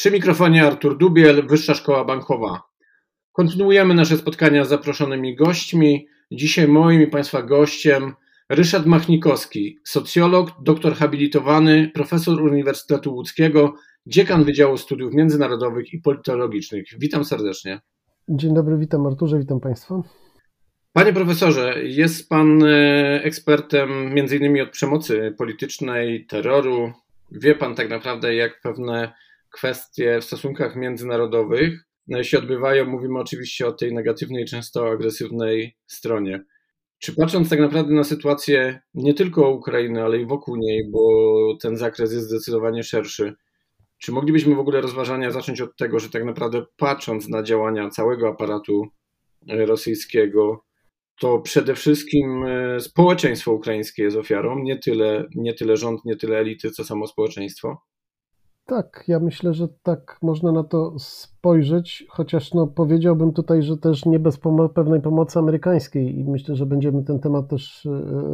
Przy mikrofonie Artur Dubiel, Wyższa Szkoła Bankowa. Kontynuujemy nasze spotkania z zaproszonymi gośćmi. Dzisiaj moim i Państwa gościem Ryszard Machnikowski, socjolog, doktor habilitowany, profesor Uniwersytetu Łódzkiego, dziekan Wydziału Studiów Międzynarodowych i Politologicznych. Witam serdecznie. Dzień dobry, witam Arturze, witam Państwa. Panie profesorze, jest Pan e, ekspertem m.in. od przemocy politycznej, terroru. Wie Pan tak naprawdę, jak pewne kwestie w stosunkach międzynarodowych się odbywają. Mówimy oczywiście o tej negatywnej, często agresywnej stronie. Czy patrząc tak naprawdę na sytuację nie tylko Ukrainy, ale i wokół niej, bo ten zakres jest zdecydowanie szerszy, czy moglibyśmy w ogóle rozważania zacząć od tego, że tak naprawdę patrząc na działania całego aparatu rosyjskiego, to przede wszystkim e, społeczeństwo ukraińskie jest ofiarą, nie tyle, nie tyle rząd, nie tyle elity, co samo społeczeństwo? Tak, ja myślę, że tak można na to spojrzeć, chociaż no, powiedziałbym tutaj, że też nie bez pomo pewnej pomocy amerykańskiej i myślę, że będziemy ten temat też e,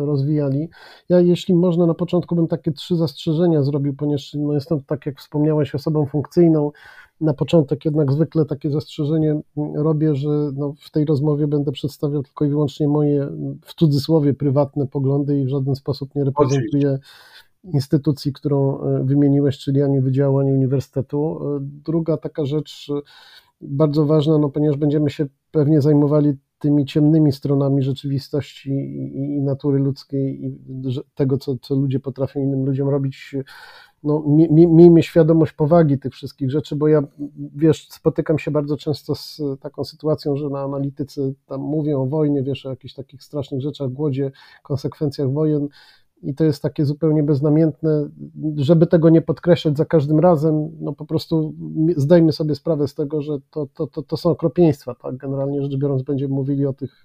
rozwijali. Ja, jeśli można, na początku bym takie trzy zastrzeżenia zrobił, ponieważ no, jestem, tak jak wspomniałeś, osobą funkcyjną. Na początek jednak zwykle takie zastrzeżenie robię, że no, w tej rozmowie będę przedstawiał tylko i wyłącznie moje, w cudzysłowie, prywatne poglądy i w żaden sposób nie reprezentuję Oczywiście instytucji, którą e, wymieniłeś, czyli ani Wydziału, ani Uniwersytetu. E, druga taka rzecz e, bardzo ważna, no ponieważ będziemy się pewnie zajmowali tymi ciemnymi stronami rzeczywistości i, natury ludzkiej i tego, co, co ludzie potrafią innym ludziom robić, no, miejmy świadomość powagi tych wszystkich rzeczy, bo ja, wiesz, spotykam się bardzo często z taką sytuacją, że na analitycy tam mówią o wojnie, wiesz, o jakichś takich strasznych rzeczach, głodzie, konsekwencjach wojen, i to jest takie zupełnie beznamiętne, żeby tego nie podkreślać za każdym razem, no po prostu zdajmy sobie sprawę z tego, że to, to, to, to są okropieństwa, tak, generalnie rzecz biorąc będziemy mówili o tych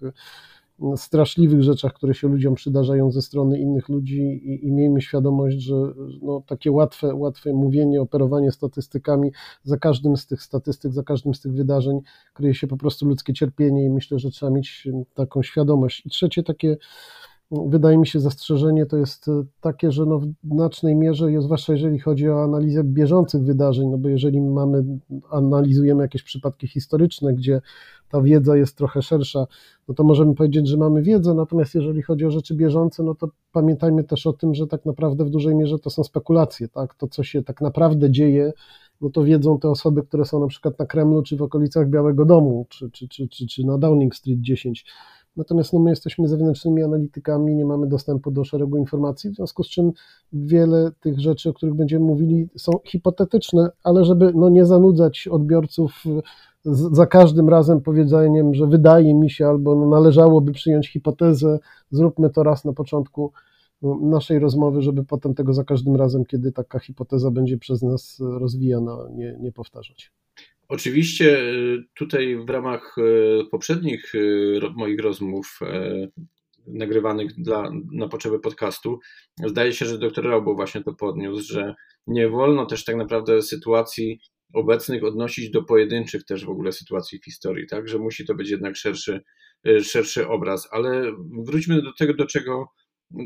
mm, straszliwych rzeczach, które się ludziom przydarzają ze strony innych ludzi i, i miejmy świadomość, że no, takie łatwe, łatwe mówienie, operowanie statystykami, za każdym z tych statystyk, za każdym z tych wydarzeń kryje się po prostu ludzkie cierpienie i myślę, że trzeba mieć taką świadomość. I trzecie takie wydaje mi się, zastrzeżenie to jest e, takie, że no w znacznej mierze, jest, zwłaszcza jeżeli chodzi o analizę bieżących wydarzeń, no bo jeżeli mamy, analizujemy jakieś przypadki historyczne, gdzie ta wiedza jest trochę szersza, no to możemy powiedzieć, że mamy wiedzę, natomiast jeżeli chodzi o rzeczy bieżące, no to pamiętajmy też o tym, że tak naprawdę w dużej mierze to są spekulacje, tak? To, co się tak naprawdę dzieje, no to wiedzą te osoby, które są na przykład na Kremlu, czy w okolicach Białego Domu, czy, czy, czy, czy, czy na Downing Street 10 Natomiast no, my jesteśmy zewnętrznymi analitykami, nie mamy dostępu do szeregu informacji, w związku z czym wiele tych rzeczy, o których będziemy mówili, są hipotetyczne, ale żeby no, nie zanudzać odbiorców za każdym razem powiedzeniem, że wydaje mi się albo no, należałoby przyjąć hipotezę, zróbmy to raz na początku no, naszej rozmowy, żeby potem tego za każdym razem, kiedy taka hipoteza będzie przez nas rozwijana, nie, nie powtarzać. Oczywiście y, tutaj w ramach y, poprzednich y, moich rozmów nagrywanych dla, na potrzeby podcastu, zdaje się, że dr Raubo właśnie to podniósł, że nie wolno też tak naprawdę sytuacji obecnych odnosić do pojedynczych też w ogóle sytuacji w historii, tak, że musi to być jednak szerszy, szerszy obraz, ale wróćmy do tego, do czego,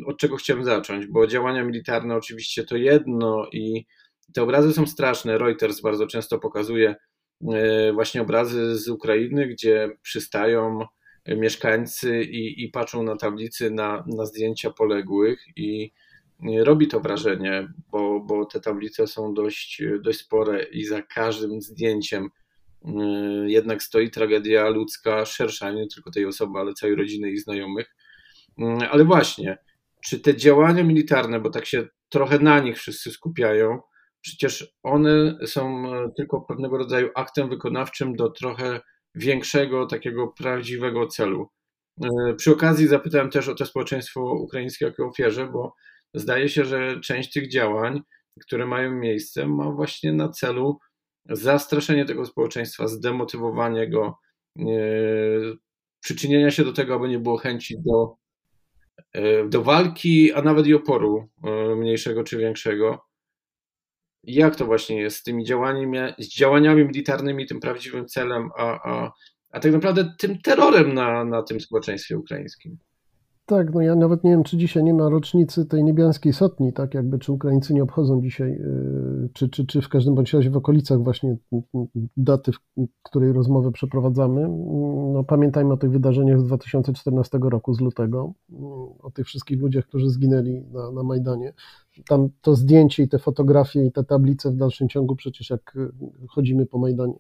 od czego chciałem zacząć, bo działania militarne oczywiście to jedno i te obrazy są straszne. Reuters bardzo często pokazuje E, właśnie obrazy z Ukrainy, gdzie przystają mieszkańcy i, i patrzą na tablicy na, na zdjęcia poległych i robi to wrażenie, bo, bo te tablice są dość, dość spore i za każdym zdjęciem e, jednak stoi tragedia ludzka szersza, nie tylko tej osoby, ale całej rodziny i znajomych. E, ale właśnie, czy te działania militarne, bo tak się trochę na nich wszyscy skupiają, przecież one są e, tylko pewnego rodzaju aktem wykonawczym do trochę większego, takiego prawdziwego celu. przy okazji zapytałem też o to społeczeństwo ukraińskie jako ofierze, bo zdaje się, że część tych działań, które mają miejsce, ma właśnie na celu zastraszenie tego społeczeństwa, zdemotywowanie go, przyczynienia się do tego, aby nie było chęci do, e, do walki, a nawet i oporu e, mniejszego czy większego. Jak to właśnie jest z tymi działaniami, z działaniami militarnymi, tym prawdziwym celem, a, a, a tak naprawdę tym terrorem na, na tym społeczeństwie ukraińskim? Tak, no ja nawet nie wiem, czy dzisiaj nie ma rocznicy tej niebiańskiej sotni, tak jakby, czy Ukraińcy nie obchodzą dzisiaj, y, czy, czy, czy w każdym bądź razie w okolicach właśnie daty, w której rozmowę przeprowadzamy. No, pamiętajmy o tych wydarzeniach z 2014 roku, z lutego, o tych wszystkich ludziach, którzy zginęli na, na Majdanie. Tam to zdjęcie i te fotografie i te tablice w dalszym ciągu przecież jak chodzimy po Majdanie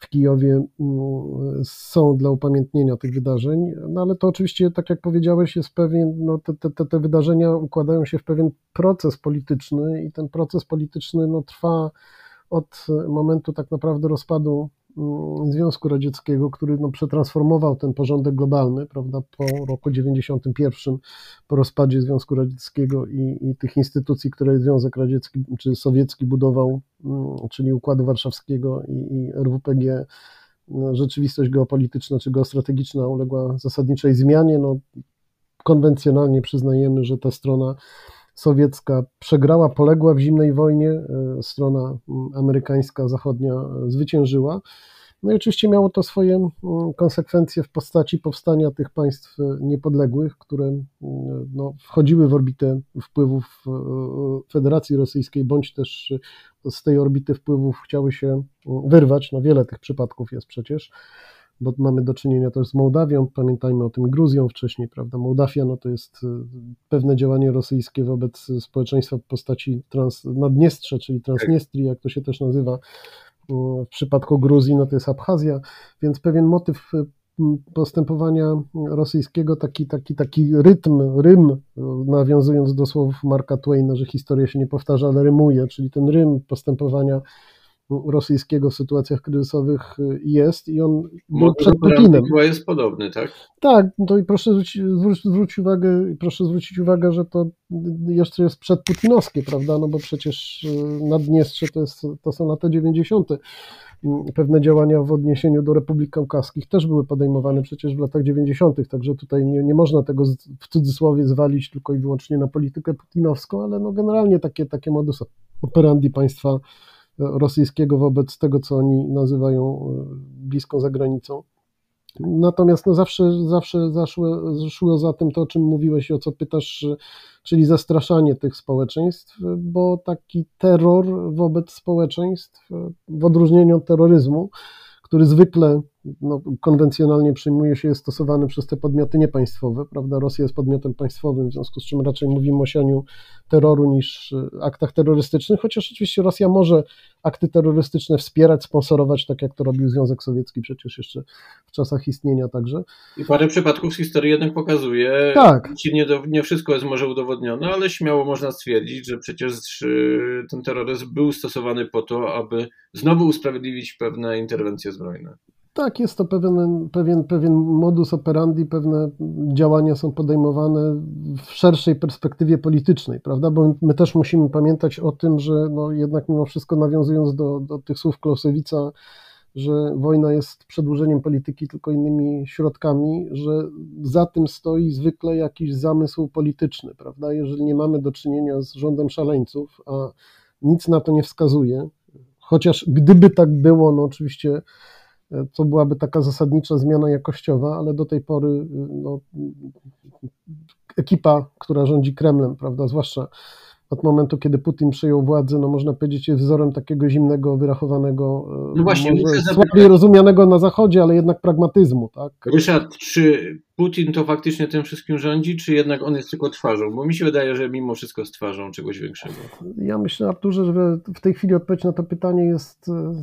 w Kijowie mm, są dla upamiętnienia tych wydarzeń, no ale to oczywiście, tak jak powiedziałeś, jest pewien, no te, te, te wydarzenia układają się w pewien proces polityczny i ten proces polityczny no, trwa od momentu tak naprawdę rozpadu Związku Radzieckiego, który no, przetransformował ten porządek globalny, prawda, po roku 91, po rozpadzie Związku Radzieckiego i, i tych instytucji, które Związek Radziecki czy Sowiecki budował, mm, czyli Układu Warszawskiego i, i RWPG, no, rzeczywistość geopolityczna czy geostrategiczna uległa zasadniczej zmianie. No, konwencjonalnie przyznajemy, że ta strona sowiecka przegrała, poległa w zimnej wojnie, e, strona amerykańska, zachodnia zwyciężyła. No i oczywiście miało to swoje konsekwencje w postaci powstania tych państw e, niepodległych, które no, wchodziły w orbitę wpływów e, Federacji Rosyjskiej, bądź też z tej orbity wpływów chciały się wyrwać. No wiele tych przypadków jest przecież bo mamy do czynienia też z Mołdawią, pamiętajmy o tym Gruzją wcześniej, prawda? Mołdawia no to jest y, pewne działanie rosyjskie wobec społeczeństwa w postaci trans, Naddniestrza, czyli Transniestrii, jak to się też nazywa. W przypadku Gruzji no to jest Abchazja, więc pewien motyw y, postępowania rosyjskiego, taki, taki, taki rytm, rym, nawiązując do słów Marka Twaina, że historia się nie powtarza, ale rymuje, czyli ten rym postępowania rosyjskiego w sytuacjach kryzysowych y, jest i on był przed Putinem. Chyba jest podobny, tak? Tak, to i proszę zwrócić, zwróć uwagę, proszę zwrócić uwagę, że to jeszcze jest przedputinowskie, prawda, no bo przecież y, Naddniestrze to, jest, to są lata 90. Pewne działania w odniesieniu do Republik Kaukaskich też były podejmowane przecież w latach 90., także tutaj nie, nie można tego w cudzysłowie zwalić tylko i wyłącznie na politykę putinowską, ale no generalnie takie, takie modus operandi państwa rosyjskiego wobec tego, co oni nazywają e, bliską zagranicą. Natomiast no zawsze, zawsze zaszło, zaszło za tym to, o czym mówiłeś i o co pytasz, czyli zastraszanie tych społeczeństw, bo taki terror wobec społeczeństw, w odróżnieniu od terroryzmu, który zwykle no, konwencjonalnie przyjmuje się, jest stosowany przez te podmioty niepaństwowe, prawda? Rosja jest podmiotem państwowym, w związku z czym raczej mówimy o sianiu terroru niż e, aktach terrorystycznych, chociaż oczywiście Rosja może akty terrorystyczne wspierać, sponsorować, tak jak to robił Związek Sowiecki przecież jeszcze w czasach istnienia także. I parę przypadków z historii jednak pokazuje, tak. nie, do, nie wszystko jest może udowodnione, ale śmiało można stwierdzić, że przecież e, ten terroryzm był stosowany po to, aby znowu usprawiedliwić pewne interwencje zbrojne. Tak, jest to pewien, pewien, pewien modus operandi, pewne działania są podejmowane w szerszej perspektywie politycznej, prawda? Bo my też musimy pamiętać o tym, że no jednak mimo wszystko nawiązując do, do tych słów Klausewica, że wojna jest przedłużeniem polityki tylko innymi środkami, że za tym stoi zwykle jakiś zamysł polityczny, prawda? Jeżeli nie mamy do czynienia z rządem szaleńców, a nic na to nie wskazuje, chociaż gdyby tak było, no oczywiście to byłaby taka zasadnicza zmiana jakościowa, ale do tej pory no, ekipa, która rządzi Kremlem, prawda, zwłaszcza od momentu, kiedy Putin przejął władzę, no można powiedzieć, jest wzorem takiego zimnego, wyrachowanego, no właśnie, słabiej rozumianego na Zachodzie, ale jednak pragmatyzmu. Tak? Ryszard, czy Putin to faktycznie tym wszystkim rządzi, czy jednak on jest tylko twarzą? Bo mi się wydaje, że mimo wszystko jest twarzą czegoś większego. Ja myślę, Arturze, że w tej chwili odpowiedź na to pytanie jest e,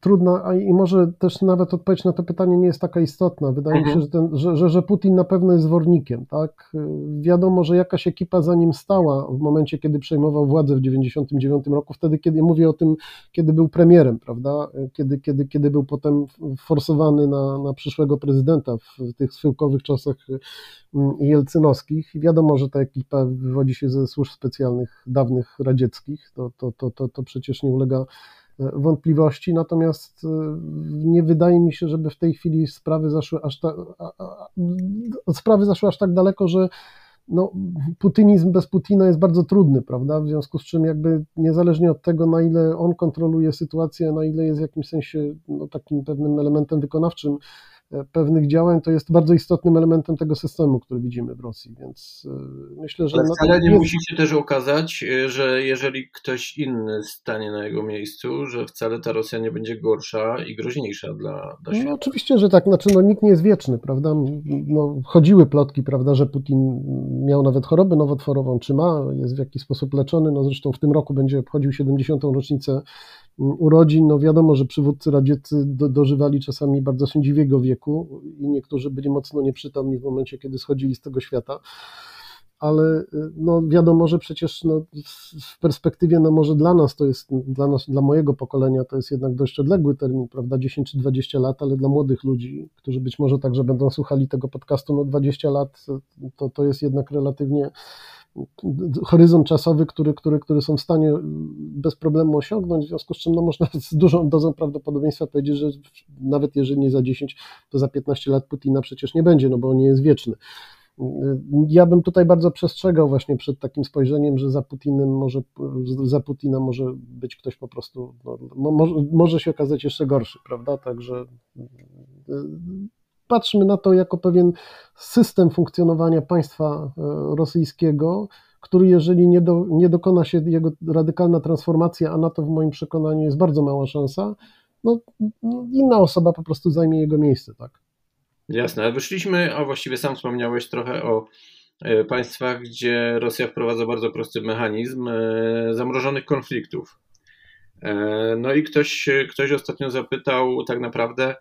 trudna, a i może też nawet odpowiedź na to pytanie nie jest taka istotna. Wydaje mhm. mi się, mhm. że, ten, że, że, że, Putin na pewno jest zwornikiem. Tak? E, wiadomo, że jakaś ekipa za nim stała w momencie, kiedy przejmował władzę w 1999 roku, wtedy, kiedy mówię o tym, kiedy był premierem, prawda? E, kiedy, kiedy, kiedy był potem forsowany na, na przyszłego prezydenta w tych schyłkowych czasach czasach mm, jelcynowskich. I wiadomo, że ta ekipa wywodzi się ze służb specjalnych dawnych radzieckich, to, to, to, to, to przecież nie ulega wątpliwości, natomiast nie wydaje mi się, żeby w tej chwili sprawy zaszły aż tak, sprawy zaszły aż tak daleko, że no, putynizm bez Putina jest bardzo trudny, prawda? W związku z czym jakby niezależnie od tego, na ile on kontroluje sytuację, na ile jest w jakimś sensie no, takim pewnym elementem wykonawczym pewnych działań, to jest bardzo istotnym elementem tego systemu, który widzimy w Rosji, więc e, myślę, że... Ale wcale nie jest... musi się też okazać, e, że jeżeli ktoś inny stanie na jego miejscu, że wcale ta Rosja nie będzie gorsza i groźniejsza dla, dla świata. No oczywiście, że tak, znaczy no nikt nie jest wieczny, prawda? No, chodziły plotki, prawda, że Putin miał nawet chorobę nowotworową, czy ma, jest w jakiś sposób leczony, no zresztą w tym roku będzie obchodził 70. rocznicę urodzin. No wiadomo, że przywódcy radzieccy do, dożywali czasami bardzo sędziwiego wieku i niektórzy byli mocno nieprzytomni w momencie, kiedy schodzili z tego świata. Ale no wiadomo, że przecież no, w perspektywie, no może dla nas to jest, dla nas, dla mojego pokolenia to jest jednak dość odległy termin, prawda, 10 czy 20 lat, ale dla młodych ludzi, którzy być może także będą słuchali tego podcastu, no 20 lat to, to jest jednak relatywnie horyzont czasowy, który, który, który są w stanie bez problemu osiągnąć, w związku z czym no, można z dużą dozą prawdopodobieństwa powiedzieć, że nawet jeżeli nie za 10, to za 15 lat Putina przecież nie będzie, no bo on nie jest wieczny. Ja bym tutaj bardzo przestrzegał właśnie przed takim spojrzeniem, że za Putinem może, za Putina może być ktoś po prostu, no, może, może się okazać jeszcze gorszy, prawda? Także patrzmy na to jako pewien system funkcjonowania państwa e, rosyjskiego, który jeżeli nie, do, nie dokona się jego radykalna transformacja, a na to w moim przekonaniu jest bardzo mała szansa, no, no inna osoba po prostu zajmie jego miejsce, tak. Jasne, wyszliśmy, a właściwie sam wspomniałeś trochę o e, państwach, gdzie Rosja wprowadza bardzo prosty mechanizm e, zamrożonych konfliktów. No i ktoś, ktoś ostatnio zapytał tak naprawdę,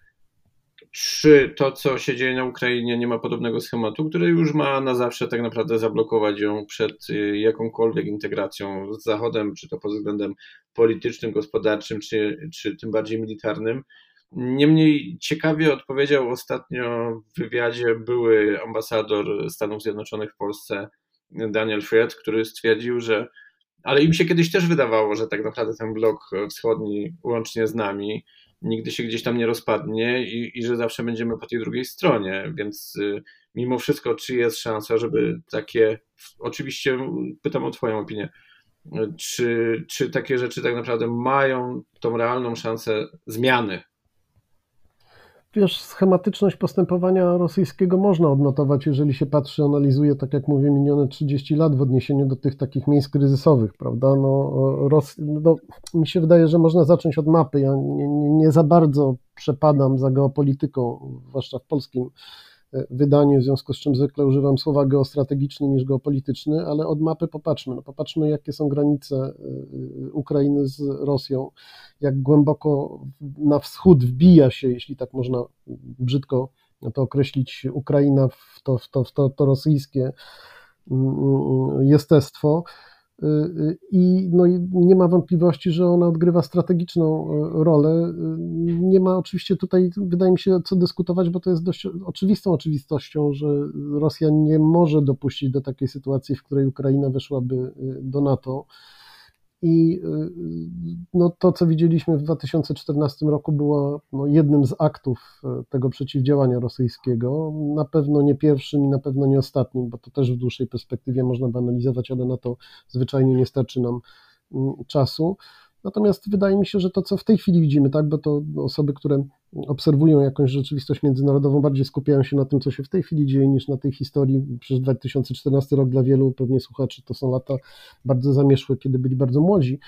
czy to, co się dzieje na Ukrainie, nie ma podobnego schematu, który już ma na zawsze tak naprawdę zablokować ją przed y, jakąkolwiek integracją z Zachodem, czy to pod względem politycznym, gospodarczym, czy, czy tym bardziej militarnym. Niemniej ciekawie odpowiedział ostatnio w wywiadzie były ambasador Stanów Zjednoczonych w Polsce Daniel Fred, który stwierdził, że ale im się kiedyś też wydawało, że tak naprawdę ten blok wschodni łącznie z nami nigdy się gdzieś tam nie rozpadnie i, i że zawsze będziemy po tej drugiej stronie, więc y, mimo wszystko, czy jest szansa, żeby takie, oczywiście pytam o Twoją opinię, czy, czy takie rzeczy tak naprawdę mają tą realną szansę zmiany Wiesz, schematyczność postępowania rosyjskiego można odnotować, jeżeli się patrzy, analizuje, tak jak mówię, minione 30 lat w odniesieniu do tych takich miejsc kryzysowych, prawda? No, Ros... no, mi się wydaje, że można zacząć od mapy. Ja nie, nie, nie za bardzo przepadam za geopolityką, zwłaszcza w polskim wydaniu, w związku z czym zwykle używam słowa geostrategiczny niż geopolityczny, ale od mapy popatrzmy. No popatrzmy, jakie są granice y, Ukrainy z Rosją, jak głęboko na wschód wbija się, jeśli tak można brzydko to określić, Ukraina w to, w to, w to, to rosyjskie mm, mm, jestestwo. Y, y, I, no i nie ma wątpliwości, że ona odgrywa strategiczną y, rolę. Nie ma oczywiście tutaj, wydaje mi się, co dyskutować, bo to jest dość oczywistą oczywistością, że Rosja nie może dopuścić do takiej sytuacji, w której Ukraina weszłaby do NATO. I y, no, to, co widzieliśmy w 2014 roku, było no, jednym z aktów e, tego przeciwdziałania rosyjskiego. Na pewno nie pierwszym i na pewno nie ostatnim, bo to też w dłuższej perspektywie można by analizować, ale na to zwyczajnie nie starczy nam mm, czasu. Natomiast wydaje mi się, że to, co w tej chwili widzimy, tak, bo to osoby, które obserwują jakąś rzeczywistość międzynarodową, bardziej skupiają się na tym, co się w tej chwili dzieje, niż na tej historii. Przecież 2014 rok dla wielu pewnie słuchaczy to są lata bardzo zamieszłe, kiedy byli bardzo młodzi.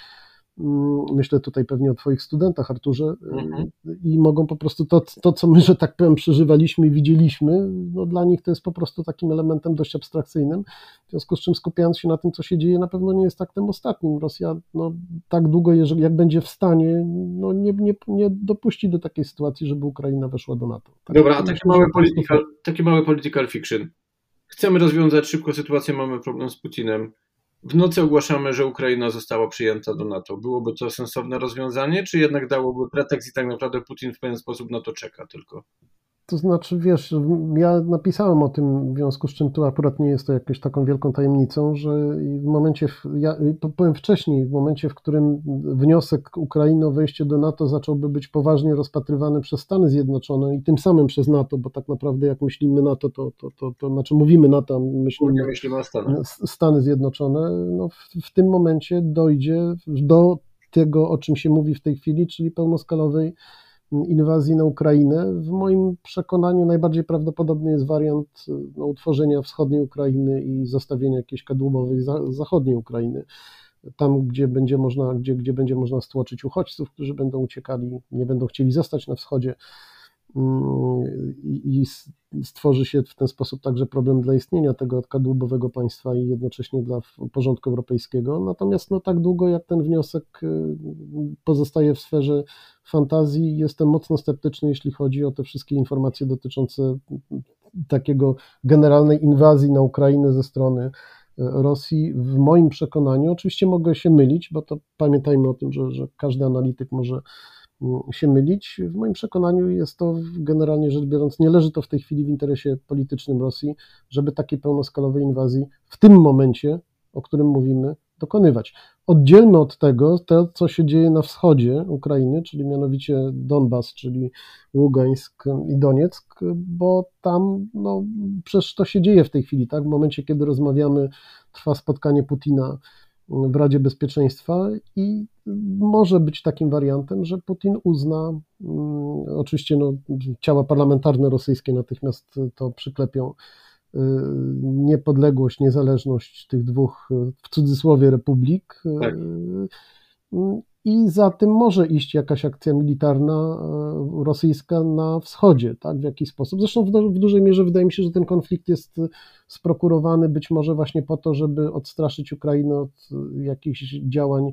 Mm, myślę tutaj pewnie o Twoich studentach, Arturze, mhm. i mogą po prostu to, to, co my, że tak powiem, przeżywaliśmy i widzieliśmy, no dla nich to jest po prostu takim elementem dość abstrakcyjnym, w związku z czym skupiając się na tym, co się dzieje, na pewno nie jest aktem ostatnim. Rosja no, tak długo, jeżeli, jak będzie w stanie, no, nie, nie, nie dopuści do takiej sytuacji, żeby Ukraina weszła do NATO. Tak Dobra, a taki mały, political, taki mały political fiction. Chcemy rozwiązać szybko sytuację, mamy problem z Putinem w nocy ogłaszamy, że Ukraina została przyjęta do NATO. Byłoby to sensowne rozwiązanie, czy jednak dałoby pretekst i tak naprawdę Putin w pewien sposób na to czeka tylko? To znaczy, wiesz, ja napisałem o tym, w związku z czym tu akurat nie jest to jakąś taką wielką tajemnicą, że w momencie, ja powiem wcześniej, w momencie, w którym wniosek Ukrainy o wejście do NATO zacząłby być poważnie rozpatrywany przez Stany Zjednoczone i tym samym przez NATO, bo tak naprawdę jak myślimy NATO, to, to, to, to znaczy mówimy NATO, myślimy, myślimy o Stanach. Stany Zjednoczone, no w, w tym momencie dojdzie do tego, o czym się mówi w tej chwili, czyli pełnoskalowej inwazji na Ukrainę. W moim przekonaniu najbardziej prawdopodobny jest wariant no, utworzenia wschodniej Ukrainy i zostawienia jakiejś kadłubowej zachodniej Ukrainy. Tam, gdzie będzie można, gdzie, gdzie będzie można stłoczyć uchodźców, którzy będą uciekali, nie będą chcieli zostać na wschodzie i stworzy się w ten sposób także problem dla istnienia tego kadłubowego państwa i jednocześnie dla porządku europejskiego. Natomiast no, tak długo jak ten wniosek y, pozostaje w sferze fantazji, jestem mocno sceptyczny, jeśli chodzi o te wszystkie informacje dotyczące takiego generalnej inwazji na Ukrainę ze strony y, Rosji. W moim przekonaniu, oczywiście mogę się mylić, bo to pamiętajmy o tym, że, że każdy analityk może się mylić. W moim przekonaniu jest to generalnie rzecz biorąc, nie leży to w tej chwili w interesie politycznym Rosji, żeby takiej pełnoskalowej inwazji w tym momencie, o którym mówimy, dokonywać. Oddzielmy od tego to, co się dzieje na wschodzie Ukrainy, czyli mianowicie Donbas, czyli Ługańsk i Donieck, bo tam no, przecież to się dzieje w tej chwili, tak? W momencie, kiedy rozmawiamy, trwa spotkanie Putina w Radzie Bezpieczeństwa i może być takim wariantem, że Putin uzna, mm, oczywiście no, ciała parlamentarne rosyjskie natychmiast to przyklepią, y, niepodległość, niezależność tych dwóch w cudzysłowie republik. Tak. I za tym może iść jakaś akcja militarna e, rosyjska na wschodzie, tak, w jakiś sposób. Zresztą w, w, dużej mierze wydaje mi się, że ten konflikt jest sprokurowany być może właśnie po to, żeby odstraszyć Ukrainę od jakichś działań,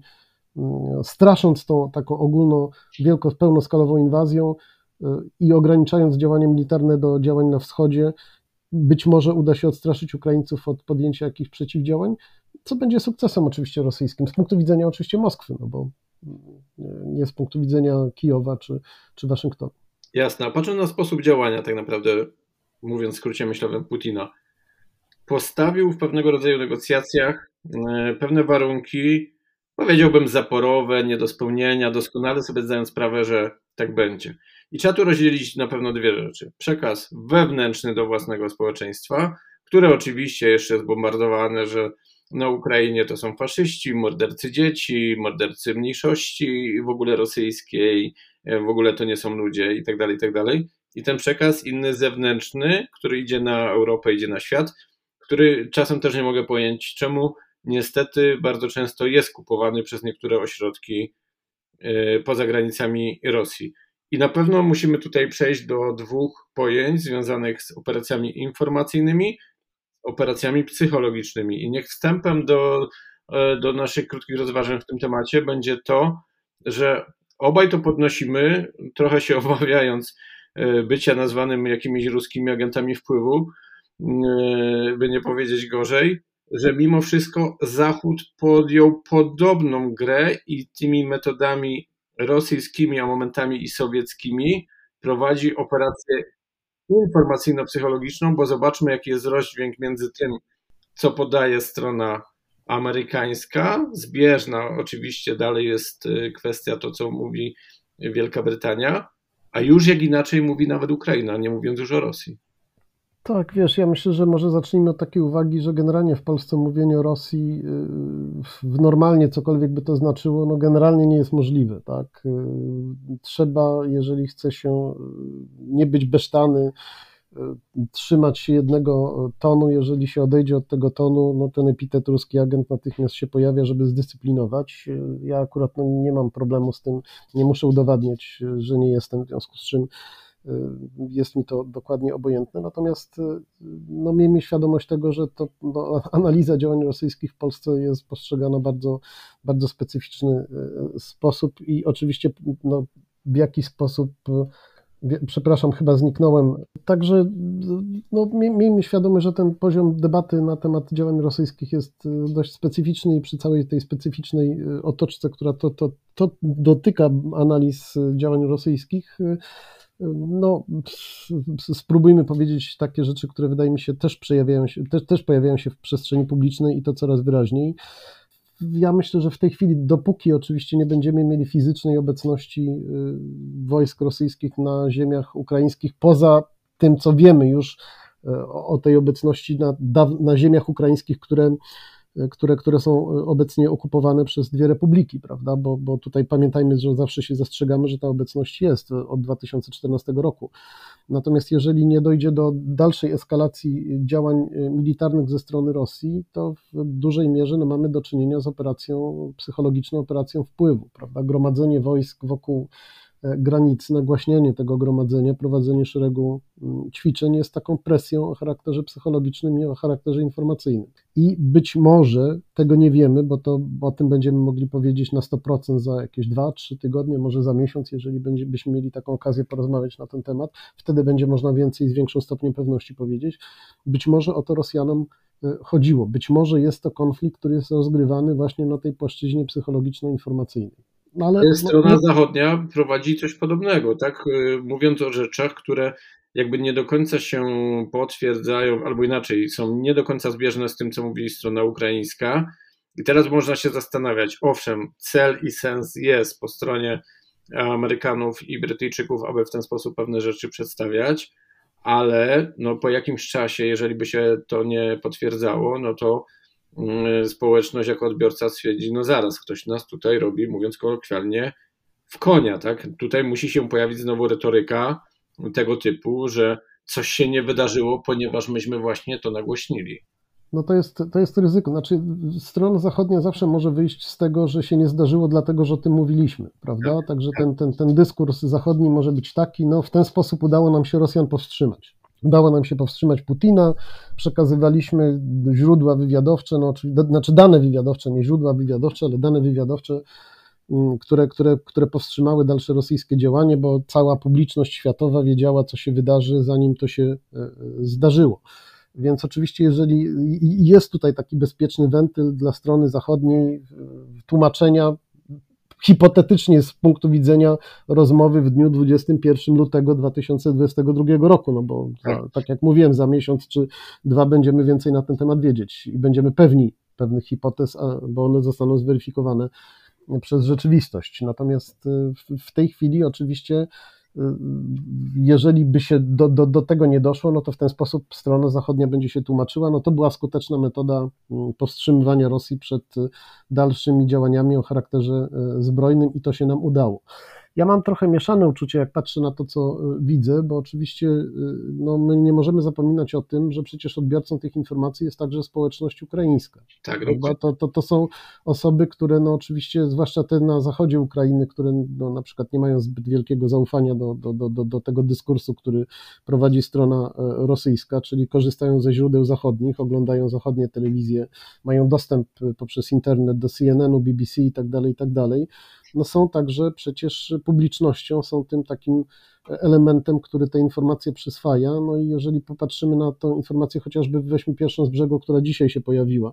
strasząc tą taką ogólną, wielko, pełnoskalową inwazją e, i ograniczając działania militarne do działań na wschodzie, być może uda się odstraszyć Ukraińców od podjęcia jakichś przeciwdziałań, co będzie sukcesem oczywiście rosyjskim, z punktu widzenia oczywiście Moskwy, no bo nie z punktu widzenia Kijowa czy, czy Waszyngtonu. Jasne, patrząc na sposób działania, tak naprawdę, mówiąc w skrócie myślowym Putina, postawił w pewnego rodzaju negocjacjach e, pewne warunki, powiedziałbym zaporowe, nie do spełnienia, doskonale sobie zdając sprawę, że tak będzie. I trzeba tu rozdzielić na pewno dwie rzeczy. Przekaz wewnętrzny do własnego społeczeństwa, które oczywiście jeszcze jest bombardowane, że na Ukrainie to są faszyści, mordercy dzieci, mordercy mniejszości w ogóle rosyjskiej, e, w ogóle to nie są ludzie i tak dalej, i tak dalej. I ten przekaz inny zewnętrzny, który idzie na Europę, idzie na świat, który czasem też nie mogę pojąć, czemu niestety bardzo często jest kupowany przez niektóre ośrodki e, poza granicami Rosji. I na pewno musimy tutaj przejść do dwóch pojęć związanych z operacjami informacyjnymi operacjami psychologicznymi. I niech wstępem do, e, do naszych krótkich rozważań w tym temacie będzie to, że obaj to podnosimy, trochę się obawiając e, bycia nazwanym jakimiś ruskimi agentami wpływu, e, by nie powiedzieć gorzej, że mimo wszystko Zachód podjął podobną grę i tymi metodami rosyjskimi, a momentami i sowieckimi prowadzi operacje informacyjno-psychologiczną, bo zobaczmy, jaki jest rozdźwięk między tym, co podaje strona amerykańska, zbieżna oczywiście dalej jest y, kwestia to, co mówi Wielka Brytania, a już jak inaczej mówi nawet Ukraina, nie mówiąc już o Rosji. Tak, wiesz, ja myślę, że może zacznijmy od takiej uwagi, że generalnie w Polsce mówienie o Rosji w normalnie cokolwiek by to znaczyło, no generalnie nie jest możliwe, tak? Y, trzeba, jeżeli chce się y, nie być besztany, y, trzymać się jednego tonu, jeżeli się odejdzie od tego tonu, no ten epitet ruski agent natychmiast się pojawia, żeby zdyscyplinować. Ja akurat no, nie mam problemu z tym, nie muszę udowadniać, że nie jestem, w związku z czym Y, jest mi to dokładnie obojętne. Natomiast y, no, miejmy świadomość tego, że to no, analiza działań rosyjskich w Polsce jest postrzegana bardzo, bardzo specyficzny y, sposób i oczywiście no, w jaki sposób przepraszam, chyba zniknąłem. Także no, miejmy świadomość, że ten poziom debaty na temat działań rosyjskich jest dość specyficzny i przy całej tej specyficznej otoczce, która to, to, to dotyka analiz działań rosyjskich, no, spróbujmy powiedzieć takie rzeczy, które wydaje mi się też przejawiają się, też, też pojawiają się w przestrzeni publicznej i to coraz wyraźniej. Ja myślę, że w tej chwili, dopóki oczywiście nie będziemy mieli fizycznej obecności y, wojsk rosyjskich na ziemiach ukraińskich, poza tym, co wiemy już y, o tej obecności na, na ziemiach ukraińskich, które które, które są obecnie okupowane przez dwie republiki, prawda? Bo, bo tutaj pamiętajmy, że zawsze się zastrzegamy, że ta obecność jest od 2014 roku. Natomiast jeżeli nie dojdzie do dalszej eskalacji działań militarnych ze strony Rosji, to w dużej mierze no, mamy do czynienia z operacją psychologiczną, operacją wpływu, prawda? Gromadzenie wojsk wokół granicy, nagłaśnianie tego gromadzenia, prowadzenie szeregu mm, ćwiczeń jest taką presją o charakterze psychologicznym i o charakterze informacyjnym. I być może tego nie wiemy, bo to o tym będziemy mogli powiedzieć na 100% za jakieś 2-3 tygodnie, może za miesiąc, jeżeli byśmy mieli taką okazję porozmawiać na ten temat. Wtedy będzie można więcej z większym stopniem pewności powiedzieć. Być może o to Rosjanom e, chodziło. Być może jest to konflikt, który jest rozgrywany właśnie na tej płaszczyźnie psychologiczno-informacyjnej. No ale, Strona no, zachodnia prowadzi coś podobnego, tak? Y, mówiąc o rzeczach, które jakby nie do końca się potwierdzają, albo inaczej, są nie do końca zbieżne z tym, co mówi strona ukraińska. I teraz można się zastanawiać, owszem, cel i sens jest po stronie Amerykanów i Brytyjczyków, aby w ten sposób pewne rzeczy przedstawiać, ale no, po jakimś czasie, jeżeli by się to nie potwierdzało, no to społeczność jako odbiorca stwierdzi, no zaraz, ktoś nas tutaj robi, mówiąc kolokwialnie, w konia, tak? Tutaj musi się pojawić znowu retoryka tego typu, że coś się nie wydarzyło, ponieważ myśmy właśnie to nagłośnili. No to jest, to jest ryzyko. Znaczy, strona zachodnia zawsze może wyjść z tego, że się nie zdarzyło, dlatego że o tym mówiliśmy, prawda? Tak. Także ten, ten, ten dyskurs zachodni może być taki, no w ten sposób udało nam się Rosjan powstrzymać. Udało nam się powstrzymać Putina, przekazywaliśmy źródła wywiadowcze, no, znaczy dane wywiadowcze, nie źródła wywiadowcze, ale dane wywiadowcze, mm, które, które, które powstrzymały dalsze rosyjskie działanie, bo cała publiczność światowa wiedziała, co się wydarzy, zanim to się e, e, zdarzyło. Więc oczywiście, jeżeli jest tutaj taki bezpieczny wentyl dla strony zachodniej tłumaczenia hipotetycznie z punktu widzenia rozmowy w dniu 21 lutego 2022 roku, no bo za, tak jak mówiłem, za miesiąc czy dwa będziemy więcej na ten temat wiedzieć i będziemy pewni pewnych hipotez, bo one zostaną zweryfikowane przez rzeczywistość. Natomiast y, w tej chwili oczywiście jeżeli by się do, do, do tego nie doszło, no to w ten sposób strona zachodnia będzie się tłumaczyła. No to była skuteczna metoda mm, powstrzymywania Rosji przed dalszymi działaniami o charakterze e, zbrojnym i to się nam udało. Ja mam trochę mieszane uczucie, jak patrzę na to, co y, widzę, bo oczywiście y, no, my nie możemy zapominać o tym, że przecież odbiorcą tych informacji jest także społeczność ukraińska. Tak, to, to, to są osoby, które no, oczywiście, zwłaszcza te na zachodzie Ukrainy, które no, na przykład nie mają zbyt wielkiego zaufania do, do, do, do tego dyskursu, który prowadzi strona e, rosyjska, czyli korzystają ze źródeł zachodnich, oglądają zachodnie telewizje, mają dostęp e, poprzez internet do CNN-u, BBC i tak no są także przecież publicznością, są tym takim elementem, który te informacje przyswaja. No i jeżeli popatrzymy na tą informację, chociażby weźmy pierwszą z brzegu, która dzisiaj się pojawiła,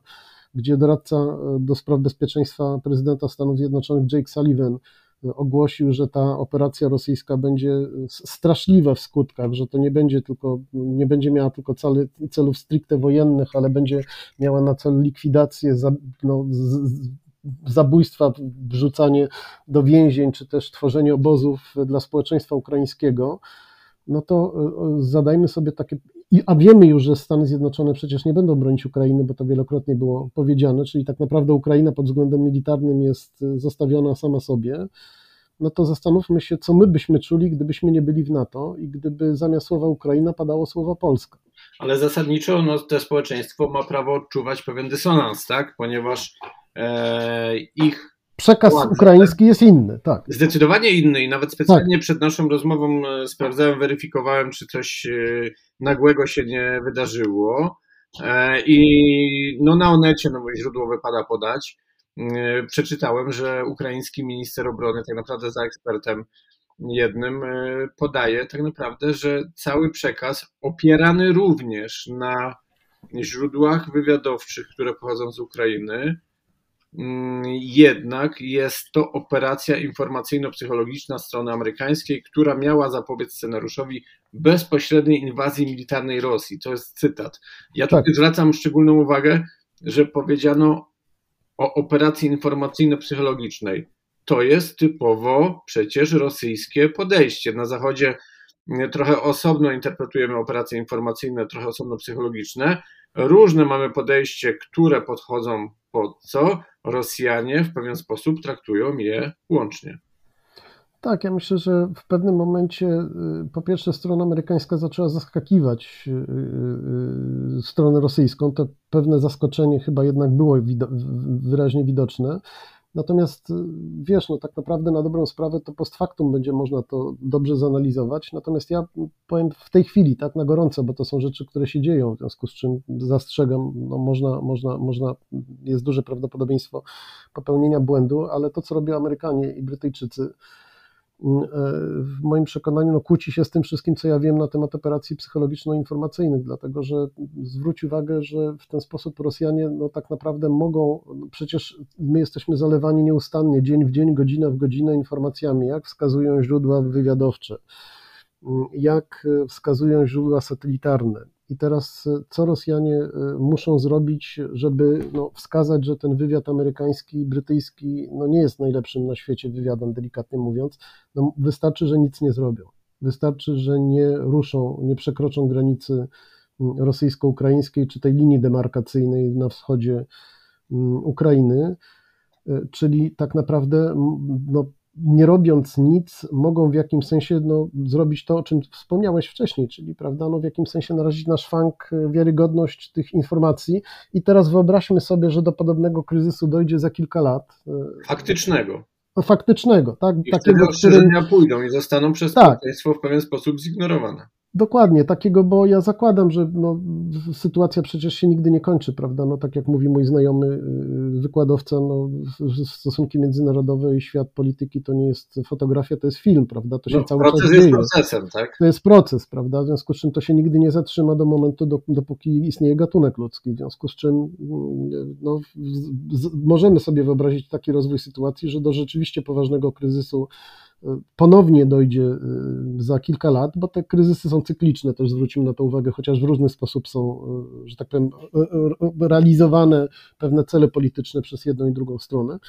gdzie doradca e, do spraw bezpieczeństwa prezydenta Stanów Zjednoczonych Jake Sullivan e, ogłosił, że ta operacja rosyjska będzie straszliwa w skutkach, że to nie będzie tylko, nie będzie miała tylko celów stricte wojennych, ale będzie miała na celu likwidację no, z, zabójstwa, wrzucanie do więzień, czy też tworzenie obozów dla społeczeństwa ukraińskiego, no to e, zadajmy sobie takie, a wiemy już, że Stany Zjednoczone przecież nie będą bronić Ukrainy, bo to wielokrotnie było powiedziane, czyli tak naprawdę Ukraina pod względem militarnym jest zostawiona sama sobie, no to zastanówmy się, co my byśmy czuli, gdybyśmy nie byli w NATO i gdyby zamiast słowa Ukraina padało słowo Polska. Ale zasadniczo no, to społeczeństwo ma prawo odczuwać pewien dysonans, tak? Ponieważ E, ich Przekaz ukraiński jest inny, tak. Zdecydowanie inny i nawet specjalnie tak. przed naszą rozmową e, sprawdzałem, weryfikowałem, czy coś e, nagłego się nie wydarzyło. I no na Onecie, no bo źródło wypada podać, przeczytałem, że ukraiński minister obrony, tak naprawdę za ekspertem jednym, podaje tak naprawdę, że cały przekaz opierany również na źródłach wywiadowczych, które pochodzą z Ukrainy, jednak jest to operacja informacyjno-psychologiczna strony amerykańskiej, która miała zapobiec scenariuszowi bezpośredniej inwazji militarnej Rosji. To jest cytat. Ja tak. tutaj zwracam szczególną uwagę, że powiedziano o operacji informacyjno-psychologicznej. To jest typowo przecież rosyjskie podejście. Na Zachodzie trochę osobno interpretujemy operacje informacyjne, trochę osobno psychologiczne. Różne mamy podejście, które podchodzą pod co. Rosjanie w pewien sposób traktują je łącznie. Tak, ja myślę, że w pewnym momencie y, po pierwsze strona amerykańska zaczęła zaskakiwać y, y, stronę rosyjską. To pewne zaskoczenie chyba jednak było wyraźnie widoczne. Natomiast wiesz, no tak naprawdę na dobrą sprawę to post factum będzie można to dobrze zanalizować. Natomiast ja powiem w tej chwili, tak na gorąco, bo to są rzeczy, które się dzieją, w związku z czym zastrzegam, no można, można, można, jest duże prawdopodobieństwo popełnienia błędu, ale to, co robią Amerykanie i Brytyjczycy, w moim przekonaniu no, kłóci się z tym wszystkim, co ja wiem na temat operacji psychologiczno-informacyjnych, dlatego że zwróć uwagę, że w ten sposób Rosjanie no, tak naprawdę mogą, no, przecież my jesteśmy zalewani nieustannie, dzień w dzień, godzina w godzinę informacjami, jak wskazują źródła wywiadowcze, jak wskazują źródła satelitarne, i teraz e, co Rosjanie e, muszą zrobić, żeby no, wskazać, że ten wywiad amerykański, brytyjski no, nie jest najlepszym na świecie wywiadem, delikatnie mówiąc. No, wystarczy, że nic nie zrobią. Wystarczy, że nie ruszą, nie przekroczą granicy rosyjsko-ukraińskiej czy tej linii demarkacyjnej na wschodzie Ukrainy, e, czyli tak naprawdę no, nie robiąc nic, mogą w jakimś sensie no, zrobić to, o czym wspomniałeś wcześniej, czyli prawda, no, w jakimś sensie narazić na szwank e, wiarygodność tych informacji. I teraz wyobraźmy sobie, że do podobnego kryzysu dojdzie za kilka lat. E, Faktycznego. No, faktycznego, tak? I takiego, wtedy pójdą i zostaną przez tak. w pewien sposób zignorowane. Dokładnie, takiego, bo ja zakładam, że no, sytuacja przecież się nigdy nie kończy, prawda? No, tak jak mówi mój znajomy y, wykładowca, no, stosunki międzynarodowe i świat polityki to nie jest fotografia, to jest film, prawda? To się no, cały proces czas jest dzieje. procesem, tak? To jest proces, prawda? W związku z czym to się nigdy nie zatrzyma do momentu, do, dopóki istnieje gatunek ludzki, w związku z czym no, z, możemy sobie wyobrazić taki rozwój sytuacji, że do rzeczywiście poważnego kryzysu ponownie dojdzie y, za kilka lat, bo te kryzysy są cykliczne, też zwrócimy na to uwagę, chociaż w różny sposób są, y, że tak powiem, realizowane pewne cele polityczne przez jedną i drugą stronę.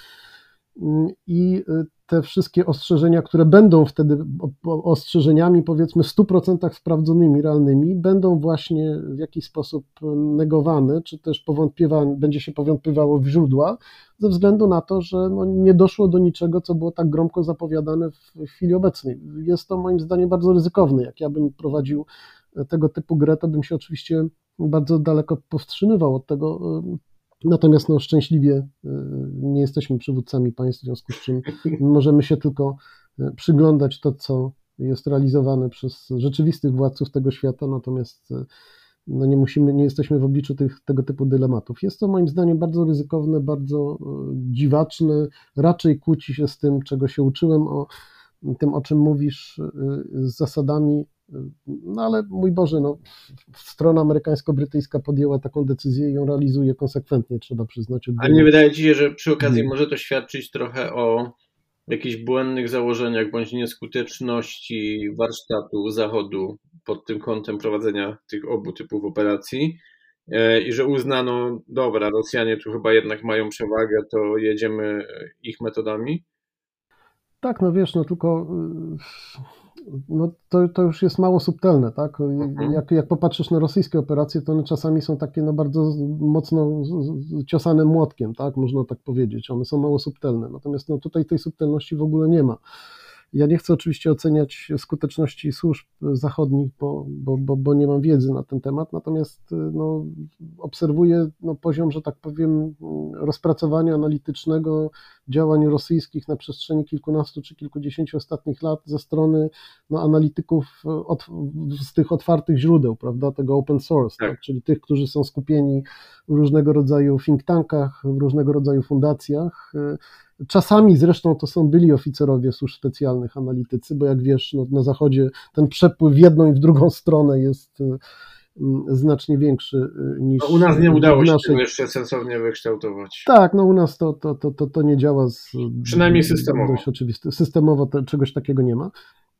I te wszystkie ostrzeżenia, które będą wtedy ostrzeżeniami, powiedzmy, w 100% sprawdzonymi, realnymi, będą właśnie w jakiś sposób negowane, czy też będzie się powątpiewało w źródła, ze względu na to, że no nie doszło do niczego, co było tak gromko zapowiadane w chwili obecnej. Jest to moim zdaniem bardzo ryzykowne. Jak ja bym prowadził tego typu grę, to bym się oczywiście bardzo daleko powstrzymywał od tego, Natomiast no, szczęśliwie y, nie jesteśmy przywódcami państw, w związku z czym możemy się tylko y, przyglądać to, co jest realizowane przez rzeczywistych władców tego świata, natomiast y, no nie musimy, nie jesteśmy w obliczu tych, tego typu dylematów. Jest to moim zdaniem bardzo ryzykowne, bardzo dziwaczne, raczej kłóci się z tym, czego się uczyłem, o tym, o czym mówisz, z zasadami no ale mój Boże, no, strona amerykańsko-brytyjska podjęła taką decyzję i ją realizuje konsekwentnie, trzeba przyznać. A nie wydaje Ci się, że przy okazji może to świadczyć trochę o jakichś błędnych założeniach bądź nieskuteczności warsztatu Zachodu pod tym kątem prowadzenia tych obu typów operacji e, i że uznano, dobra, Rosjanie tu chyba jednak mają przewagę, to jedziemy ich metodami? Tak, no wiesz, no tylko no to, to już jest mało subtelne, tak? Mhm. Jak, jak popatrzysz na rosyjskie operacje, to one czasami są takie no bardzo mocno ciosane młotkiem, tak? Można tak powiedzieć. One są mało subtelne. Natomiast no tutaj tej subtelności w ogóle nie ma. Ja nie chcę oczywiście oceniać skuteczności służb zachodnich, bo, bo, bo, bo nie mam wiedzy na ten temat, natomiast no, obserwuję no, poziom, że tak powiem, rozpracowania analitycznego działań rosyjskich na przestrzeni kilkunastu czy kilkudziesięciu ostatnich lat ze strony no, analityków od, z tych otwartych źródeł, prawda, tego open source, tak. Tak, czyli tych, którzy są skupieni w różnego rodzaju think tankach, w różnego rodzaju fundacjach. Czasami zresztą to są byli oficerowie służb specjalnych, analitycy, bo jak wiesz, no, na Zachodzie ten przepływ w jedną i w drugą stronę jest mm, znacznie większy y, niż. No u nas nie udało się naszej... tego jeszcze sensownie wykształtować. Tak, no u nas to, to, to, to, to nie działa. Z, Przynajmniej systemowo. Dość oczywiste. Systemowo to, czegoś takiego nie ma.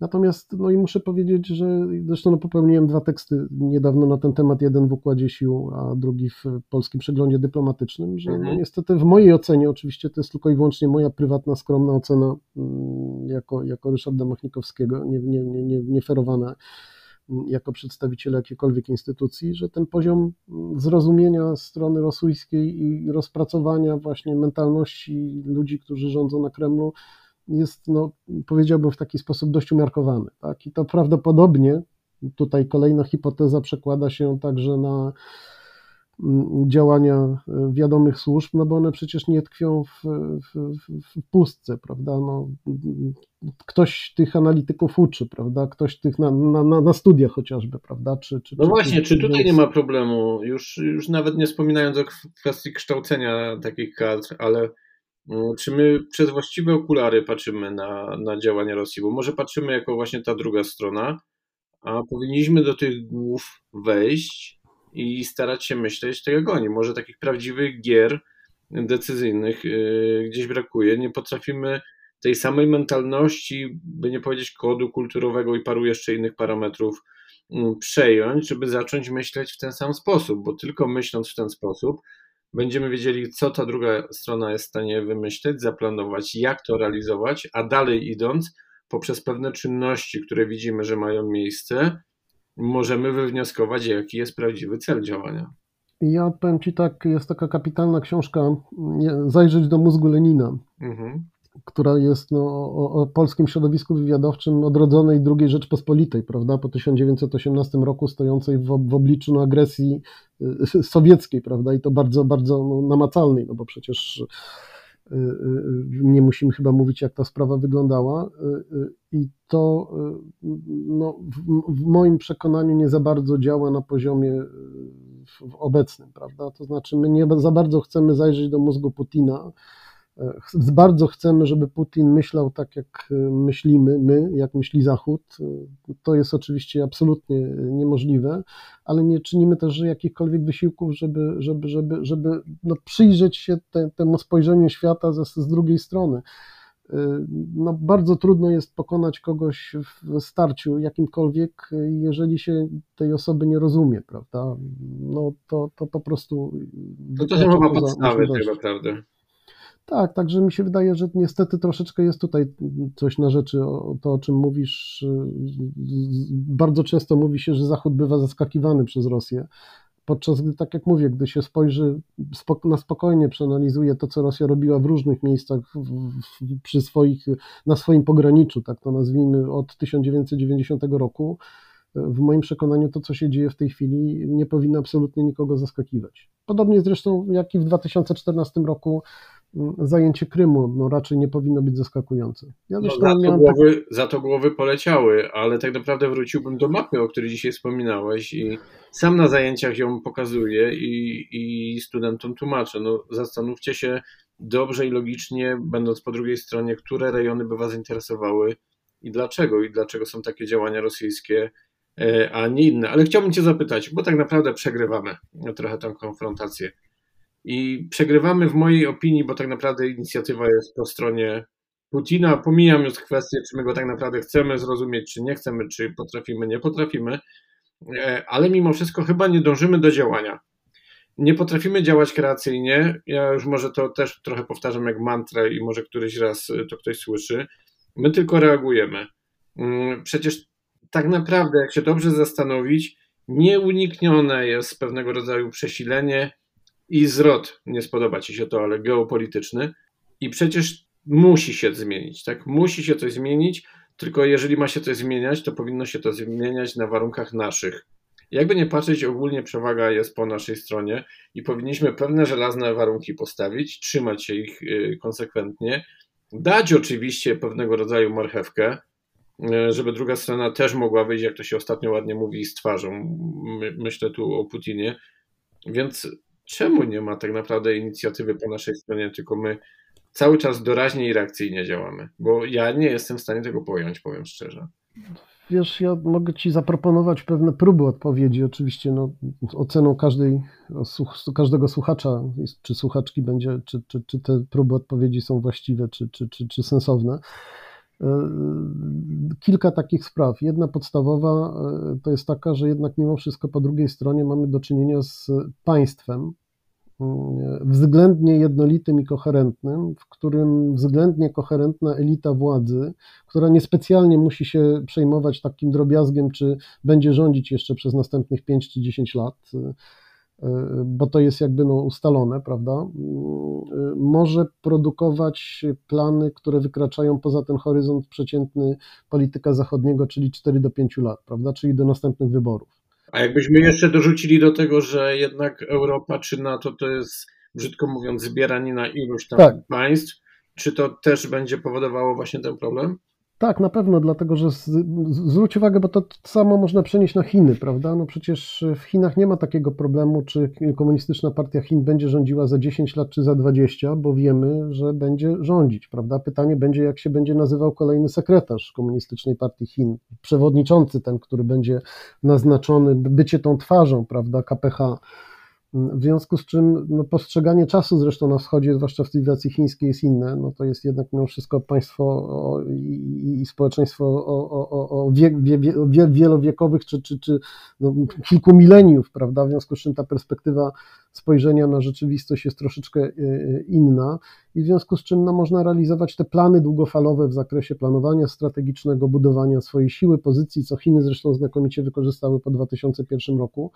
Natomiast, no i muszę powiedzieć, że zresztą no, popełniłem dwa teksty niedawno na ten temat, jeden w Układzie Sił, a drugi w Polskim Przeglądzie Dyplomatycznym, że no, mhm. no, niestety w mojej ocenie, oczywiście to jest tylko i wyłącznie moja prywatna, skromna ocena mm, jako, jako Ryszarda Machnikowskiego, nie, nie, nie, nie, nie ferowana jako przedstawiciela jakiejkolwiek instytucji, że ten poziom zrozumienia strony rosyjskiej i rozpracowania właśnie mentalności ludzi, którzy rządzą na Kremlu, jest, no, powiedziałbym, w taki sposób dość umiarkowany. Tak? I to prawdopodobnie, tutaj kolejna hipoteza przekłada się także na mm, działania e, wiadomych służb, no bo one przecież nie tkwią w, w, w pustce, prawda? No, ktoś tych analityków uczy, prawda? Ktoś tych na, na, na studiach chociażby, prawda? Czy, czy, no czy, właśnie, czy, tutaj więc... nie ma problemu? Już, już nawet nie wspominając o kwestii kształcenia takich kadr, ale Mm, czy my przez właściwe okulary patrzymy na, na działania Rosji? Bo może patrzymy jako właśnie ta druga strona, a powinniśmy do tych głów wejść i starać się myśleć tak jak oni. Może takich prawdziwych gier decyzyjnych yy, gdzieś brakuje. Nie potrafimy tej samej mentalności, by nie powiedzieć kodu kulturowego i paru jeszcze innych parametrów yy, przejąć, żeby zacząć myśleć w ten sam sposób, bo tylko myśląc w ten sposób będziemy wiedzieli, co ta druga strona jest w stanie wymyśleć, zaplanować, jak to realizować, a dalej idąc, poprzez pewne czynności, które widzimy, że mają miejsce, możemy wywnioskować, jaki jest prawdziwy cel działania. Ja odpowiem Ci tak, jest taka kapitalna książka Zajrzeć do mózgu Lenina. Mhm która jest no, o, o, polskim środowisku wywiadowczym odrodzonej II Rzeczpospolitej, prawda, po 1918 roku stojącej w, w obliczu no, agresji y, sowieckiej, prawda, i to bardzo, bardzo no, namacalnej, no bo przecież y, y, nie musimy chyba mówić, jak ta sprawa wyglądała. I to no, w moim przekonaniu nie za bardzo działa na poziomie obecnym, prawda? To znaczy, my nie za bardzo chcemy zajrzeć do mózgu Putina, bardzo chcemy, żeby Putin myślał tak, jak myślimy my, jak myśli Zachód. To jest oczywiście absolutnie niemożliwe, ale nie czynimy też jakichkolwiek wysiłków, żeby, żeby, żeby, żeby no przyjrzeć się te, temu spojrzeniu świata z, z drugiej strony. No, bardzo trudno jest pokonać kogoś w starciu jakimkolwiek, jeżeli się tej osoby nie rozumie, prawda? No to, to po prostu. No to są chyba podstawy tego, prawda? Tak, także mi się wydaje, że niestety troszeczkę jest tutaj coś na rzeczy, o to o czym mówisz. Bardzo często mówi się, że Zachód bywa zaskakiwany przez Rosję, podczas gdy, tak jak mówię, gdy się spojrzy na spokojnie, przeanalizuje to, co Rosja robiła w różnych miejscach przy swoich, na swoim pograniczu, tak to nazwijmy, od 1990 roku, w moim przekonaniu to, co się dzieje w tej chwili, nie powinno absolutnie nikogo zaskakiwać. Podobnie zresztą jak i w 2014 roku zajęcie Krymu no, raczej nie powinno być zaskakujące. Ja no, za, to głowy, tak... za to głowy poleciały, ale tak naprawdę wróciłbym do mapy, o której dzisiaj wspominałeś i sam na zajęciach ją pokazuję i, i studentom tłumaczę. No, zastanówcie się dobrze i logicznie, będąc po drugiej stronie, które rejony by Was interesowały i dlaczego, i dlaczego są takie działania rosyjskie, e, a nie inne. Ale chciałbym Cię zapytać, bo tak naprawdę przegrywamy trochę tę konfrontację. I przegrywamy w mojej opinii, bo tak naprawdę inicjatywa jest po stronie Putina. Pomijam już kwestię, czy my go tak naprawdę chcemy zrozumieć, czy nie chcemy, czy potrafimy, nie potrafimy, e, ale mimo wszystko chyba nie dążymy do działania. Nie potrafimy działać kreacyjnie. Ja już może to też trochę powtarzam jak mantrę i może któryś raz to ktoś słyszy. My tylko reagujemy. Mm, przecież tak naprawdę, jak się dobrze zastanowić, nieuniknione jest pewnego rodzaju przesilenie i zwrot, nie spodoba ci się to, ale geopolityczny i przecież musi się zmienić, tak? Musi się coś zmienić, tylko jeżeli ma się coś zmieniać, to powinno się to zmieniać na warunkach naszych. Jakby nie patrzeć, ogólnie przewaga jest po naszej stronie i powinniśmy pewne żelazne warunki postawić, trzymać się ich y, konsekwentnie, dać oczywiście pewnego rodzaju marchewkę, y, żeby druga strona też mogła wyjść, jak to się ostatnio ładnie mówi, z twarzą. Myślę tu o Putinie. Więc czemu nie ma tak naprawdę inicjatywy po naszej stronie, tylko my cały czas doraźnie i reakcyjnie działamy? Bo ja nie jestem w stanie tego pojąć, powiem szczerze. wiesz, ja mogę Ci zaproponować pewne próby odpowiedzi. Oczywiście no, oceną każdej, każdego słuchacza czy słuchaczki będzie, czy, czy, czy te próby odpowiedzi są właściwe, czy, czy, czy, czy sensowne. E, kilka takich spraw. Jedna podstawowa e, to jest taka, że jednak mimo wszystko po drugiej stronie mamy do czynienia z państwem, względnie jednolitym i koherentnym, w którym względnie koherentna elita władzy, która niespecjalnie musi się przejmować takim drobiazgiem, czy będzie rządzić jeszcze przez następnych 5 czy 10 lat, bo to jest jakby no ustalone, prawda, y, może produkować plany, które wykraczają poza ten horyzont przeciętny polityka zachodniego, czyli 4 do 5 lat, prawda, czyli do następnych wyborów. A jakbyśmy jeszcze dorzucili do tego, że jednak Europa czy NATO to jest, brzydko mówiąc, zbieranie na iluś tam tak. państw, czy to też będzie powodowało właśnie ten problem? Tak, na pewno, dlatego że z, zwróć uwagę, bo to samo można przenieść na Chiny, prawda? No przecież w Chinach nie ma takiego problemu, czy komunistyczna partia Chin będzie rządziła za 10 lat, czy za 20, bo wiemy, że będzie rządzić, prawda? Pytanie będzie, jak się będzie nazywał kolejny sekretarz komunistycznej partii Chin, przewodniczący ten, który będzie naznaczony, bycie tą twarzą, prawda, KPH w związku z czym no, postrzeganie czasu zresztą na wschodzie, zwłaszcza w cywilizacji chińskiej, jest inne. No, to jest jednak mimo wszystko państwo i, i, społeczeństwo o, o, o wie, wie, wie, wielowiekowych czy, czy, czy no, kilku mileniów, prawda? W związku z czym ta perspektywa spojrzenia na rzeczywistość jest troszeczkę e, inna i w związku z czym no, można realizować te plany długofalowe w zakresie planowania strategicznego, budowania swojej siły, pozycji, co Chiny zresztą znakomicie wykorzystały po 2001 roku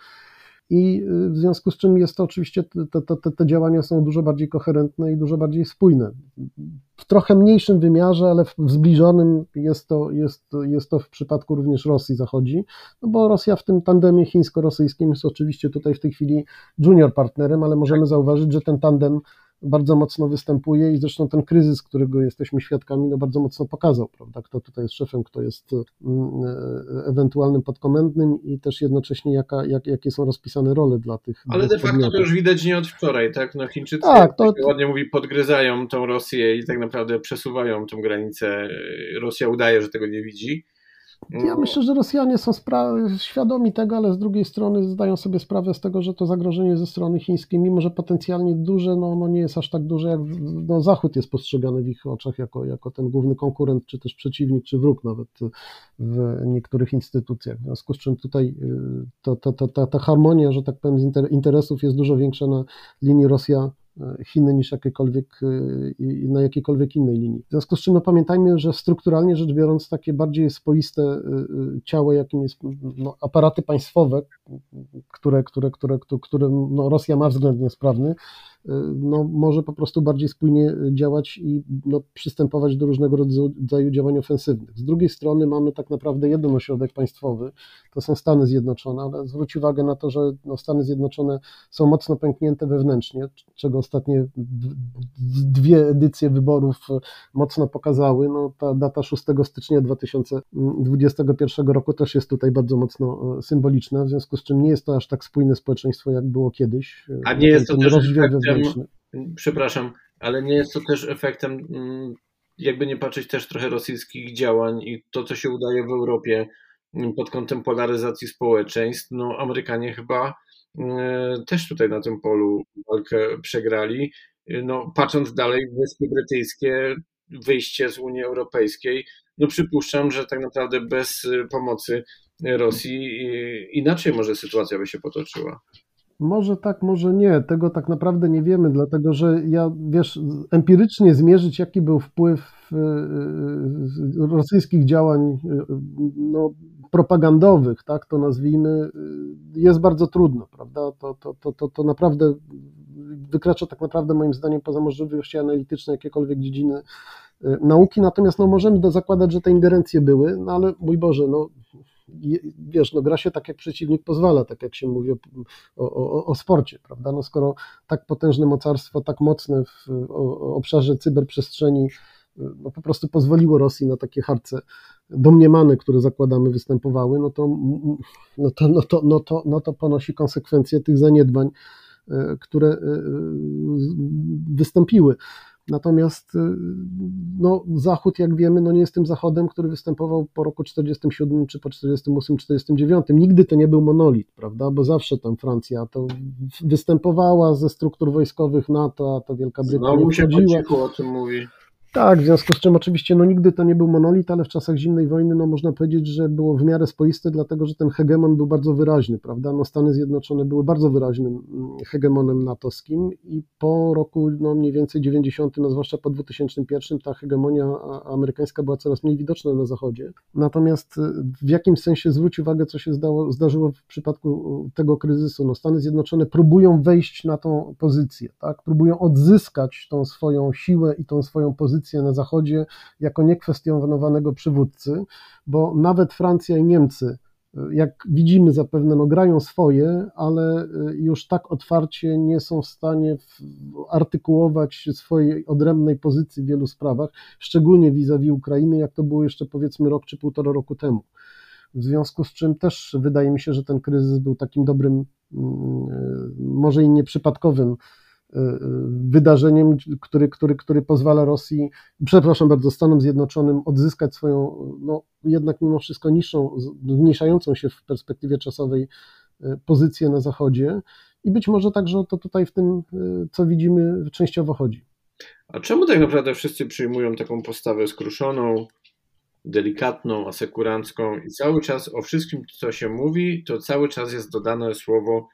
i y, w związku z czym jest to oczywiście, te, te, te, działania są dużo bardziej koherentne i dużo bardziej spójne. W trochę mniejszym wymiarze, ale w zbliżonym jest to, jest, jest to w przypadku również Rosji zachodzi, no bo Rosja w tym tandemie chińsko-rosyjskim jest oczywiście tutaj w tej chwili junior partnerem, ale możemy zauważyć, że ten tandem bardzo mocno występuje i zresztą ten kryzys, którego jesteśmy świadkami, no bardzo mocno pokazał, prawda, kto tutaj jest szefem, kto jest mm, e, ewentualnym podkomendnym i też jednocześnie jaka, jak, jakie są rozpisane role dla tych Ale de facto to już widać nie od wczoraj, tak? No Chińczycy, tak, to... ładnie mówi, podgryzają tą Rosję i tak naprawdę przesuwają tą granicę. Rosja udaje, że tego nie widzi. Ja myślę, że Rosjanie są świadomi tego, ale z drugiej strony zdają sobie sprawę z tego, że to zagrożenie ze strony chińskiej, mimo że potencjalnie duże, no, no nie jest aż tak duże, jak no, Zachód jest postrzegany w ich oczach jako, jako ten główny konkurent, czy też przeciwnik, czy wróg nawet w niektórych instytucjach. W związku z czym tutaj y, to, to, to, ta, ta harmonia, że tak powiem, interesów jest dużo większa na linii Rosja Chiny niż jakiekolwiek, y, na jakiejkolwiek innej linii. W związku z czym no, pamiętajmy, że strukturalnie rzecz biorąc takie bardziej swoiste y, y, ciało, jakim jest no, aparaty państwowe, które, które, które, które, które no, Rosja ma względnie sprawny, no, może po prostu bardziej spójnie działać i no, przystępować do różnego rodzaju działań ofensywnych. Z drugiej strony mamy tak naprawdę jeden ośrodek państwowy, to są Stany Zjednoczone, ale zwróć uwagę na to, że no, Stany Zjednoczone są mocno pęknięte wewnętrznie, czego ostatnie dwie edycje wyborów mocno pokazały. No, ta data 6 stycznia 2021 roku też jest tutaj bardzo mocno e, symboliczna, w związku z czym nie jest to aż tak spójne społeczeństwo, jak było kiedyś. A nie jest to też efektem, przepraszam, ale nie jest to też efektem, mm, jakby nie patrzeć, też trochę rosyjskich działań i to, co się udaje w Europie mm, pod kątem polaryzacji społeczeństw. No, Amerykanie chyba mm, też tutaj na tym polu walkę przegrali. No, patrząc dalej, Wyspy Brytyjskie, wyjście z Unii Europejskiej, no przypuszczam, że tak naprawdę bez pomocy Rosji inaczej może sytuacja by się potoczyła. Może tak, może nie. Tego tak naprawdę nie wiemy, dlatego że ja, wiesz, empirycznie zmierzyć, jaki był wpływ e, e, rosyjskich działań e, no, propagandowych, tak to nazwijmy, jest bardzo trudno, prawda? To, to, to, to, to naprawdę wykracza tak naprawdę moim zdaniem poza możliwości analityczne jakiekolwiek dziedziny nauki, natomiast no, możemy zakładać, że te ingerencje były, no ale mój Boże, no wiesz, no gra się tak, jak przeciwnik pozwala, tak jak się mówi o, o, o sporcie, prawda? No skoro tak potężne mocarstwo, tak mocne w obszarze cyberprzestrzeni no po prostu pozwoliło Rosji na takie harce domniemane, które zakładamy występowały, no to, no to, no to, no to, no to ponosi konsekwencje tych zaniedbań, e, które e, wystąpiły. Natomiast no, Zachód, jak wiemy, no nie jest tym Zachodem, który występował po roku 47 czy po 48, 49. Nigdy to nie był monolit, prawda? Bo zawsze tam Francja to występowała ze struktur wojskowych NATO, a to Wielka Brytania Znowu się wchodziła. o tym mówi. Tak, w związku z czym oczywiście no, nigdy to nie był monolit, ale w czasach zimnej wojny no, można powiedzieć, że było w miarę spoiste, dlatego że ten hegemon był bardzo wyraźny, prawda? No, Stany Zjednoczone były bardzo wyraźnym mm, hegemonem natowskim i po roku no, mniej więcej 90, no, zwłaszcza po 2001, ta hegemonia amerykańska była coraz mniej widoczna na Zachodzie. Natomiast y, w jakimś sensie zwróć uwagę, co się zdało, zdarzyło w przypadku y, tego kryzysu. No, Stany Zjednoczone próbują wejść na tą pozycję, tak? próbują odzyskać tą swoją siłę i tą swoją pozycję pozycję na Zachodzie jako niekwestionowanego przywódcy, bo nawet Francja i Niemcy, jak widzimy zapewne, no, grają swoje, ale y, już tak otwarcie nie są w stanie artykułować swojej odrębnej pozycji w wielu sprawach, szczególnie vis-a-vis Ukrainy, jak to było jeszcze powiedzmy rok czy półtora roku temu. W związku z czym też wydaje mi się, że ten kryzys był takim dobrym, mm, y, może i nieprzypadkowym wydarzeniem, który, który, który pozwala Rosji, przepraszam bardzo, Stanom Zjednoczonym odzyskać swoją, no jednak mimo wszystko niższą, zmniejszającą się w perspektywie czasowej e, pozycję na Zachodzie i być może także o to tutaj w tym, co widzimy, częściowo chodzi. A czemu tak naprawdę wszyscy przyjmują taką postawę skruszoną, delikatną, asekurancką i cały czas o wszystkim, co się mówi, to cały czas jest dodane słowo,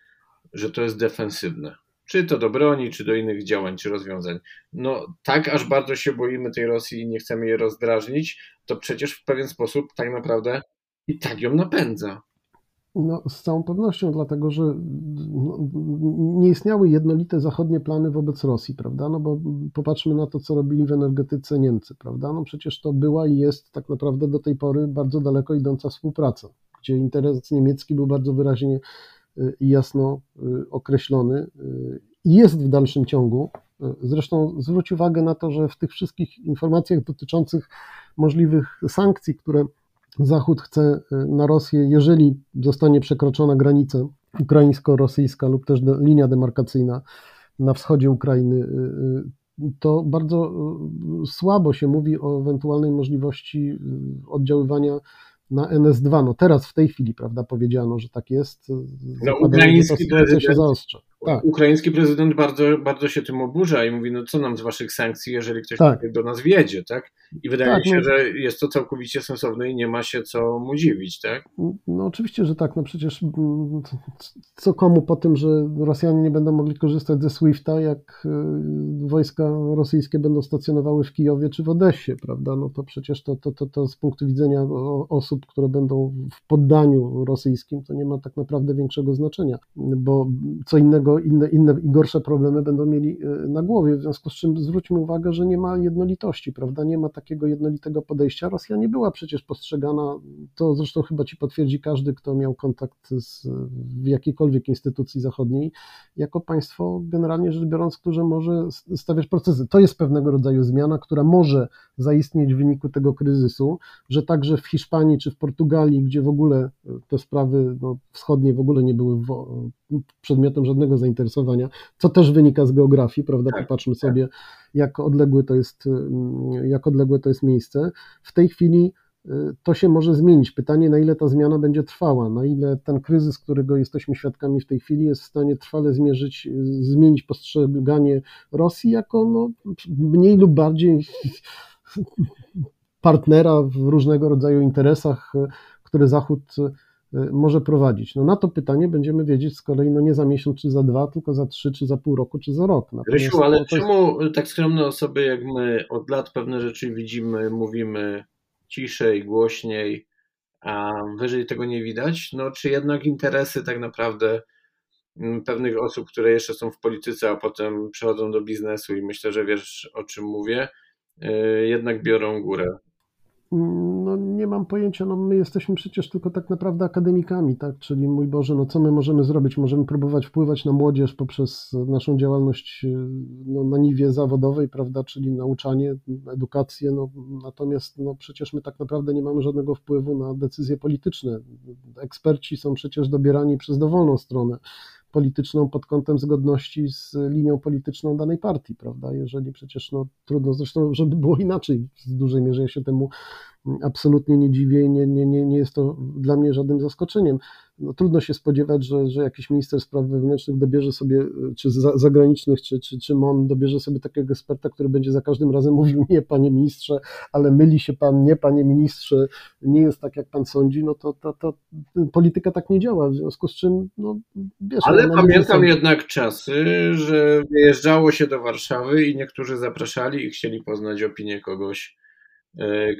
że to jest defensywne czy to do broni, czy do innych działań, czy rozwiązań. No tak, aż bardzo się boimy tej Rosji i nie chcemy jej rozdrażnić, to przecież w pewien sposób tak naprawdę i tak ją napędza. No, z całą pewnością, dlatego że no, nie istniały jednolite zachodnie plany wobec Rosji, prawda? No bo popatrzmy na to, co robili w energetyce Niemcy, prawda? No przecież to była i jest tak naprawdę do tej pory bardzo daleko idąca współpraca, gdzie interes niemiecki był bardzo wyraźnie i jasno y, określony y, i jest w dalszym ciągu. Zresztą zwróć uwagę na to, że w tych wszystkich informacjach dotyczących możliwych sankcji, które Zachód chce y, na Rosję, jeżeli zostanie przekroczona granica ukraińsko-rosyjska lub też linia demarkacyjna na wschodzie Ukrainy, to bardzo słabo się mówi o ewentualnej możliwości oddziaływania na NS2. No teraz w tej chwili, prawda, powiedziano, że tak jest. No, ukraiński prezydent się zaostrza. Tak. Ukraiński prezydent bardzo, bardzo się tym oburza i mówi, no co nam z waszych sankcji, jeżeli ktoś tak. do nas wjedzie, tak? I wydaje tak, mi się, no, że jest to całkowicie sensowne i nie ma się co mu dziwić, tak? No oczywiście, że tak. No przecież mm, co komu po tym, że Rosjanie nie będą mogli korzystać ze SWIFT-a, jak y, wojska rosyjskie będą stacjonowały w Kijowie czy w Odessie, prawda? No to przecież to, to, to, to z punktu widzenia osób, które będą w poddaniu rosyjskim, to nie ma tak naprawdę większego znaczenia, bo co innego, inne, inne i gorsze problemy będą mieli y, na głowie, w związku z czym zwróćmy uwagę, że nie ma jednolitości, prawda? Nie ma takiego jednolitego podejścia. Rosja nie była przecież postrzegana, to zresztą chyba ci potwierdzi każdy, kto miał kontakt z, w jakiejkolwiek instytucji zachodniej, jako państwo generalnie rzecz biorąc, które może stawiać procesy. To jest pewnego rodzaju zmiana, która może zaistnieć w wyniku tego kryzysu, że także w Hiszpanii czy w Portugalii, gdzie w ogóle te sprawy no, wschodnie w ogóle nie były przedmiotem żadnego zainteresowania, co też wynika z geografii, prawda? Tak, Popatrzmy tak. sobie, jak odległe to jest, mm, jak odległe to jest miejsce. W tej chwili y, to się może zmienić. Pytanie, na ile ta zmiana będzie trwała, na ile ten kryzys, którego jesteśmy świadkami w tej chwili, jest w stanie trwale zmierzyć, y, zmienić postrzeganie Rosji jako no, mniej lub bardziej partnera w różnego rodzaju interesach, y, które Zachód może prowadzić? No na to pytanie będziemy wiedzieć z kolei no nie za miesiąc, czy za dwa, tylko za trzy, czy za pół roku, czy za rok. Rysiu, ale jest... czemu tak skromne osoby jak my od lat pewne rzeczy widzimy, mówimy ciszej, głośniej, a wyżej tego nie widać? No czy jednak interesy tak naprawdę mm, pewnych osób, które jeszcze są w polityce, a potem przechodzą do biznesu i myślę, że wiesz o czym mówię, y, jednak biorą górę. No nie mam pojęcia, no my jesteśmy przecież tylko tak naprawdę akademikami, tak, czyli mój Boże, no co my możemy zrobić? Możemy próbować wpływać na młodzież poprzez naszą działalność no, na niwie zawodowej, prawda, czyli nauczanie, edukację, no natomiast no przecież my tak naprawdę nie mamy żadnego wpływu na decyzje polityczne. Eksperci są przecież dobierani przez dowolną stronę polityczną pod kątem zgodności z linią polityczną danej partii, prawda? Jeżeli przecież no, trudno zresztą, żeby było inaczej w dużej mierze, ja się temu absolutnie nie dziwię i nie, nie, nie, nie jest to dla mnie żadnym zaskoczeniem. No, trudno się spodziewać, że, że jakiś minister spraw wewnętrznych dobierze sobie, czy zagranicznych, czy, czy, czy MON dobierze sobie takiego eksperta, który będzie za każdym razem mówił nie, panie ministrze, ale myli się pan, nie, panie ministrze, nie jest tak, jak pan sądzi, no to, to, to polityka tak nie działa, w związku z czym, no wiesz... Ale pamiętam jednak czasy, że wyjeżdżało się do Warszawy i niektórzy zapraszali i chcieli poznać opinię kogoś,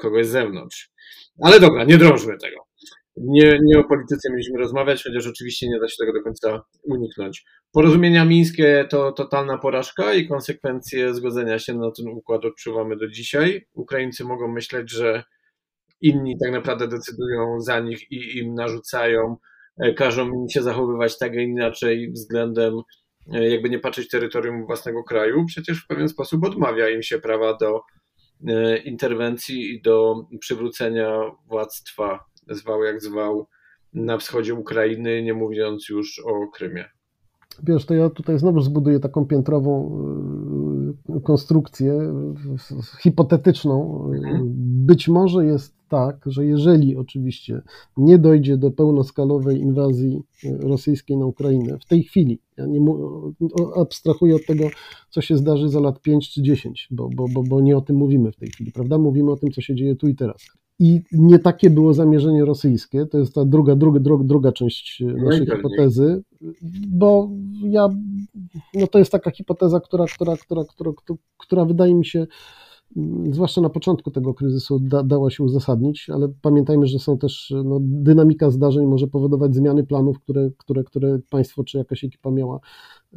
kogoś z zewnątrz. Ale dobra, nie drążmy tego. Nie, nie o polityce mieliśmy rozmawiać, chociaż oczywiście nie da się tego do końca uniknąć. Porozumienia mińskie to totalna porażka i konsekwencje zgodzenia się na ten układ odczuwamy do dzisiaj. Ukraińcy mogą myśleć, że inni tak naprawdę decydują za nich i im narzucają, e, każą im się zachowywać tak, a inaczej względem, e, jakby nie patrzeć terytorium własnego kraju. Przecież w pewien sposób odmawia im się prawa do E, interwencji i do przywrócenia władztwa, zwał jak zwał, na wschodzie Ukrainy, nie mówiąc już o Krymie. Wiesz, to ja tutaj znowu zbuduję taką piętrową e, konstrukcję hipotetyczną. Mhm. Być może jest tak, że jeżeli oczywiście nie dojdzie do pełnoskalowej inwazji e, rosyjskiej na Ukrainę w tej chwili, ja nie abstrahuję od tego, co się zdarzy za lat 5 czy 10, bo, bo, bo, bo nie o tym mówimy w tej chwili, prawda? Mówimy o tym, co się dzieje tu i teraz. I nie takie było zamierzenie rosyjskie, to jest ta druga, druga, druga, druga część naszej hipotezy, bo ja, no to jest taka hipoteza, która, która, która, która, która wydaje mi się zwłaszcza na początku tego kryzysu, da, dała się uzasadnić, ale pamiętajmy, że są też, no, dynamika zdarzeń może powodować zmiany planów, które, które, które państwo czy jakaś ekipa miała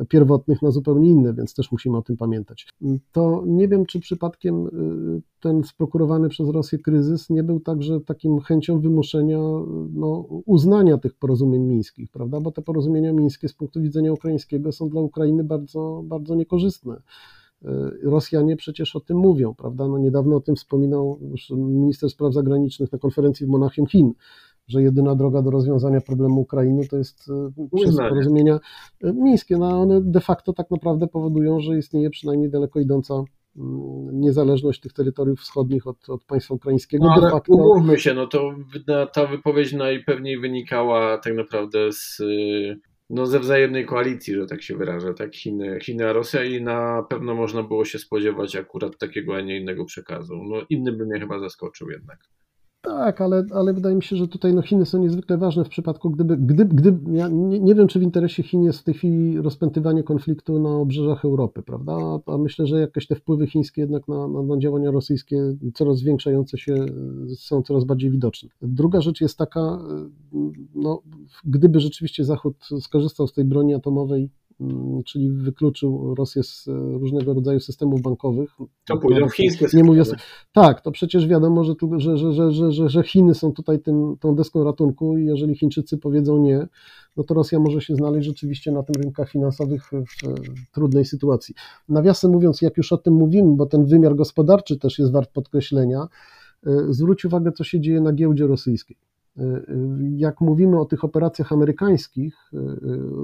pierwotnych na zupełnie inne, więc też musimy o tym pamiętać. To nie wiem, czy przypadkiem y, ten sprokurowany przez Rosję kryzys nie był także takim chęcią wymuszenia no, uznania tych porozumień mińskich, prawda? Bo te porozumienia mińskie z punktu widzenia ukraińskiego są dla Ukrainy bardzo, bardzo niekorzystne. Y, Rosjanie przecież o tym mówią, prawda? No niedawno o tym wspominał minister spraw zagranicznych na konferencji w Monachium Chin, że jedyna droga do rozwiązania problemu Ukrainy to jest y, przez porozumienia y, mińskie. No one de facto tak naprawdę powodują, że istnieje przynajmniej daleko idąca mm, niezależność tych terytoriów wschodnich od, od państwa ukraińskiego. No, ale facto... umówmy się, no to ta wypowiedź najpewniej wynikała tak naprawdę z no ze wzajemnej koalicji, że tak się wyrażę, tak, Chiny, Chiny a Rosja i na pewno można było się spodziewać akurat takiego, a nie innego przekazu. No inny by mnie chyba zaskoczył jednak. Tak, ale, ale wydaje mi się, że tutaj no, Chiny są niezwykle ważne w przypadku, gdyby, gdyby, gdyby ja nie, nie, wiem, czy w interesie Chin jest w tej chwili rozpętywanie konfliktu na obrzeżach Europy, prawda? A myślę, że jakieś te wpływy chińskie jednak na, na, na działania rosyjskie coraz zwiększające się są coraz bardziej widoczne. Druga rzecz jest taka, no, gdyby rzeczywiście Zachód skorzystał z tej broni atomowej czyli wykluczył Rosję z e, różnego rodzaju systemów bankowych. To pójdą chińskie nie mówię, Tak, to przecież wiadomo, że, że, że, że, że, że Chiny są tutaj tym, tą deską ratunku i jeżeli Chińczycy powiedzą nie, no to Rosja może się znaleźć rzeczywiście na tym rynkach finansowych w, w trudnej sytuacji. Nawiasem mówiąc, jak już o tym mówimy, bo ten wymiar gospodarczy też jest wart podkreślenia, e, zwróć uwagę, co się dzieje na giełdzie rosyjskiej. Y, y, jak mówimy o tych operacjach amerykańskich, y,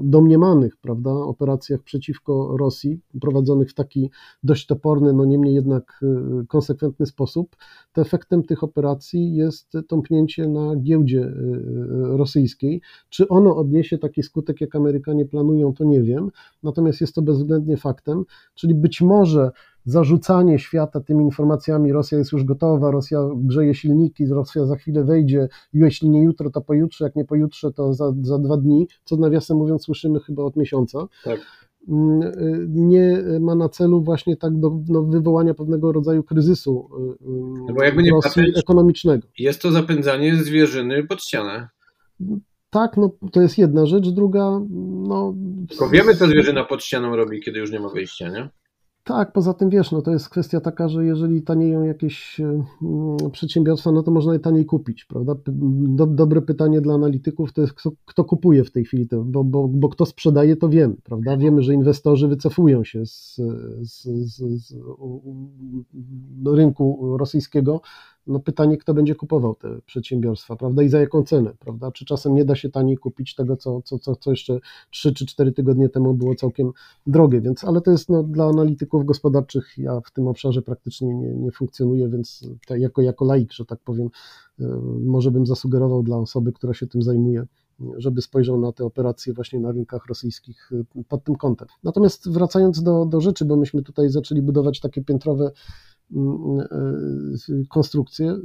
domniemanych, prawda, operacjach przeciwko Rosji, prowadzonych w taki dość toporny, no niemniej jednak konsekwentny sposób, to efektem tych operacji jest tąpnięcie na giełdzie rosyjskiej. Czy ono odniesie taki skutek, jak Amerykanie planują, to nie wiem, natomiast jest to bezwzględnie faktem, czyli być może zarzucanie świata tymi informacjami, Rosja jest już gotowa, Rosja grzeje silniki, Rosja za chwilę wejdzie, jeśli nie jutro, to pojutrze, jak nie pojutrze, to za, za dwa dni, co nawiasem mówiąc słyszymy chyba od miesiąca. Tak mm, nie ma na celu właśnie tak do no, wywołania pewnego rodzaju kryzysu no jakby nie patrzeć, ekonomicznego. Jest to zapędzanie zwierzyny pod ścianę. Tak, no to jest jedna rzecz, druga, no... Tylko wiemy, co zwierzyna pod ścianą robi, kiedy już nie ma wyjścia, nie? Tak, poza tym wiesz, no to jest kwestia taka, że jeżeli tanieją jakieś mm, przedsiębiorstwa, no to można je taniej kupić, prawda? Do, dobre pytanie dla analityków to jest, kto, kto kupuje w tej chwili, to, bo, bo, bo kto sprzedaje, to wiemy, prawda? Wiemy, że inwestorzy wycofują się z, z, z, z rynku rosyjskiego no pytanie, kto będzie kupował te przedsiębiorstwa, prawda, i za jaką cenę, prawda, czy czasem nie da się taniej kupić tego, co, co, co, co jeszcze 3 czy 4 tygodnie temu było całkiem drogie, więc, ale to jest no, dla analityków gospodarczych, ja w tym obszarze praktycznie nie, nie funkcjonuję, więc jako, jako laik, że tak powiem, y, może bym zasugerował dla osoby, która się tym zajmuje, żeby spojrzał na te operacje właśnie na rynkach rosyjskich y, pod tym kątem. Natomiast wracając do, do rzeczy, bo myśmy tutaj zaczęli budować takie piętrowe mm, y, konstrukcje,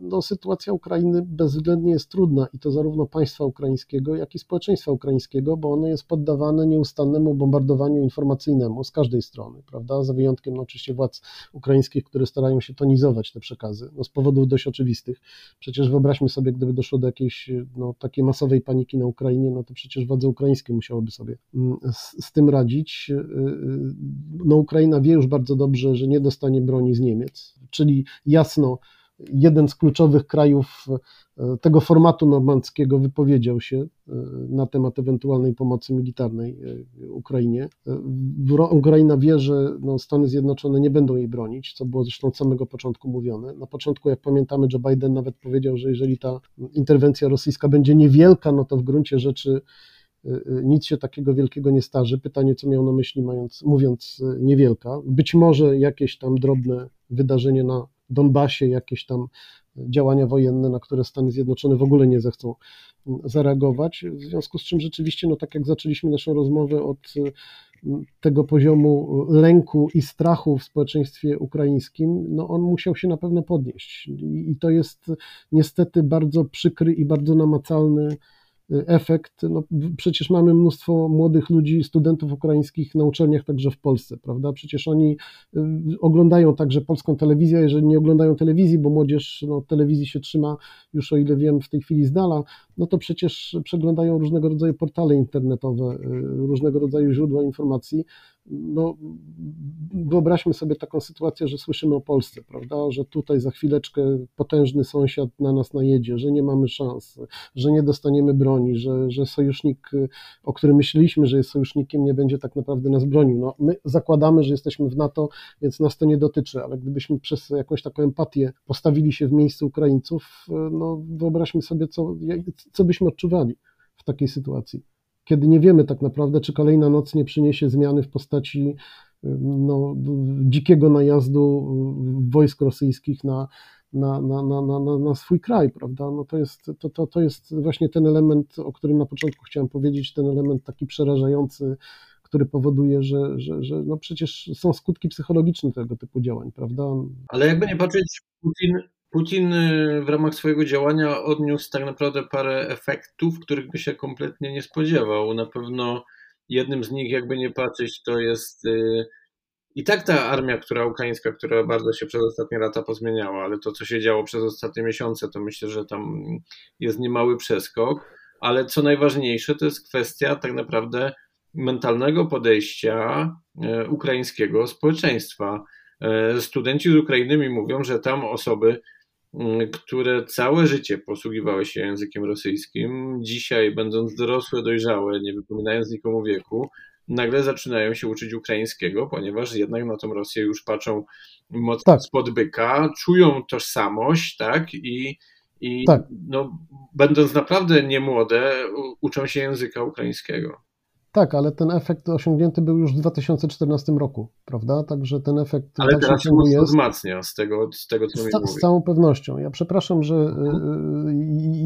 no, sytuacja Ukrainy bezwzględnie jest trudna i to zarówno państwa ukraińskiego, jak i społeczeństwa ukraińskiego, bo ono jest poddawane nieustannemu bombardowaniu informacyjnemu z każdej strony, prawda? Za wyjątkiem no, oczywiście władz ukraińskich, które starają się tonizować te przekazy, no, z powodów dość oczywistych. Przecież wyobraźmy sobie, gdyby doszło do jakiejś no, takiej masowej paniki na Ukrainie, no to przecież władze ukraińskie musiałyby sobie mm, z, z tym radzić. Y, y, no, Ukraina wie już bardzo dobrze, że nie dostanie broni z Niemiec, czyli jasno jeden z kluczowych krajów e, tego formatu normandzkiego wypowiedział się e, na temat ewentualnej pomocy militarnej e, Ukrainie. Ukraina wie, że no, Stany Zjednoczone nie będą jej bronić, co było zresztą od samego początku mówione. Na początku, jak pamiętamy, Joe Biden nawet powiedział, że jeżeli ta interwencja rosyjska będzie niewielka, no to w gruncie rzeczy nic się takiego wielkiego nie starzy. Pytanie, co miał na myśli, mając, mówiąc niewielka. Być może jakieś tam drobne wydarzenie na Donbasie jakieś tam działania wojenne, na które Stany Zjednoczone w ogóle nie zechcą zareagować. W związku z czym rzeczywiście, no tak jak zaczęliśmy naszą rozmowę od mm, tego poziomu lęku i strachu w społeczeństwie ukraińskim, no on musiał się na pewno podnieść. I to jest niestety bardzo przykry i bardzo namacalny efekt. No, przecież mamy mnóstwo młodych ludzi, studentów ukraińskich na uczelniach także w Polsce, prawda? Przecież oni y, oglądają także polską telewizję, jeżeli nie oglądają telewizji, bo młodzież no, telewizji się trzyma już o ile wiem w tej chwili z dala, no to przecież przeglądają różnego rodzaju portale internetowe, y, różnego rodzaju źródła informacji no, wyobraźmy sobie taką sytuację, że słyszymy o Polsce, prawda, że tutaj za chwileczkę potężny sąsiad na nas najedzie, że nie mamy szans, że nie dostaniemy broni, że, że sojusznik, o którym myśleliśmy, że jest sojusznikiem, nie będzie tak naprawdę nas bronił. No, my zakładamy, że jesteśmy w NATO, więc nas to nie dotyczy, ale gdybyśmy przez jakąś taką empatię postawili się w miejscu Ukraińców, no, wyobraźmy sobie, co, co byśmy odczuwali w takiej sytuacji kiedy nie wiemy tak naprawdę, czy kolejna noc nie przyniesie zmiany w postaci no, dzikiego najazdu wojsk rosyjskich na, na, na, na, na, na swój kraj, prawda? No to, jest, to, to, to jest właśnie ten element, o którym na początku chciałem powiedzieć, ten element taki przerażający, który powoduje, że, że, że no przecież są skutki psychologiczne tego typu działań, prawda? Ale jakby nie patrzeć, Putin Putin y, w ramach swojego działania odniósł tak naprawdę parę efektów, których by się kompletnie nie spodziewał. Na pewno jednym z nich, jakby nie patrzeć, to jest y, i tak ta armia, która ukraińska, która bardzo się przez ostatnie lata pozmieniała, ale to, co się działo przez ostatnie miesiące, to myślę, że tam jest niemały przeskok. Ale co najważniejsze, to jest kwestia tak naprawdę mentalnego podejścia y, ukraińskiego społeczeństwa. Studenci z Ukrainy mi mówią, że tam osoby które całe życie posługiwały się językiem rosyjskim, dzisiaj, będąc dorosłe, dojrzałe, nie wypominając nikomu wieku, nagle zaczynają się uczyć ukraińskiego, ponieważ jednak na tą Rosję już patrzą mocno tak. spod byka, czują tożsamość, tak, i, i tak. No, będąc naprawdę niemłode, uczą się języka ukraińskiego. Tak, ale ten efekt osiągnięty był już w 2014 roku, prawda? Także ten efekt. Ale teraz się jest. wzmacnia z tego, z tego co mi Z całą pewnością. Ja przepraszam, że mhm.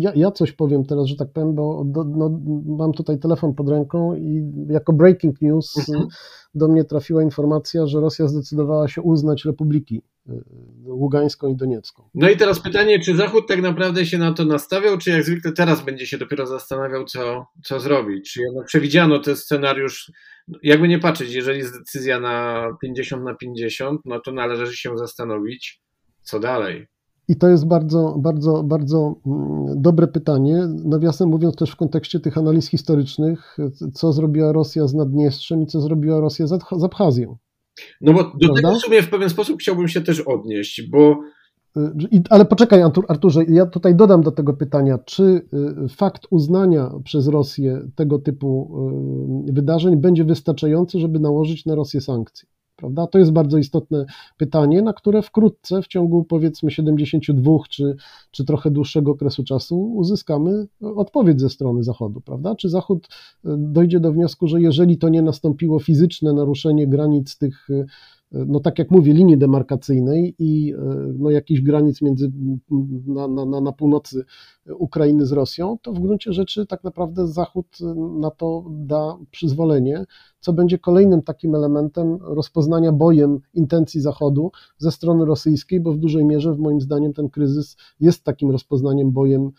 ja, ja, coś powiem teraz, że tak powiem, bo do, no, mam tutaj telefon pod ręką i jako breaking news mhm. do mnie trafiła informacja, że Rosja zdecydowała się uznać republiki Ługańską i Doniecką. No i teraz pytanie, czy Zachód tak naprawdę się na to nastawiał, czy jak zwykle teraz będzie się dopiero zastanawiał, co, co zrobić? Czy jednak przewidziano ten scenariusz, jakby nie patrzeć, jeżeli jest decyzja na 50 na 50, no to należy się zastanowić, co dalej. I to jest bardzo, bardzo, bardzo mm, dobre pytanie. Nawiasem mówiąc, też w kontekście tych analiz historycznych, co zrobiła Rosja z Naddniestrzem i co zrobiła Rosja z Abchazją. No bo do Prawda? tego w sumie w pewien sposób chciałbym się też odnieść, bo. Y, ale poczekaj, Arturze, ja tutaj dodam do tego pytania, czy y, fakt uznania przez Rosję tego typu y, wydarzeń będzie wystarczający, żeby nałożyć na Rosję sankcje? Prawda? To jest bardzo istotne pytanie, na które wkrótce, w ciągu powiedzmy 72 czy, czy trochę dłuższego okresu czasu, uzyskamy odpowiedź ze strony Zachodu. Prawda? Czy Zachód e, dojdzie do wniosku, że jeżeli to nie nastąpiło fizyczne naruszenie granic tych no tak jak mówię, linii demarkacyjnej i e, no, jakichś granic między, na, na, na północy Ukrainy z Rosją, to w gruncie rzeczy tak naprawdę Zachód na to da przyzwolenie, co będzie kolejnym takim elementem rozpoznania bojem intencji Zachodu ze strony rosyjskiej, bo w dużej mierze, w moim zdaniem, ten kryzys jest takim rozpoznaniem bojem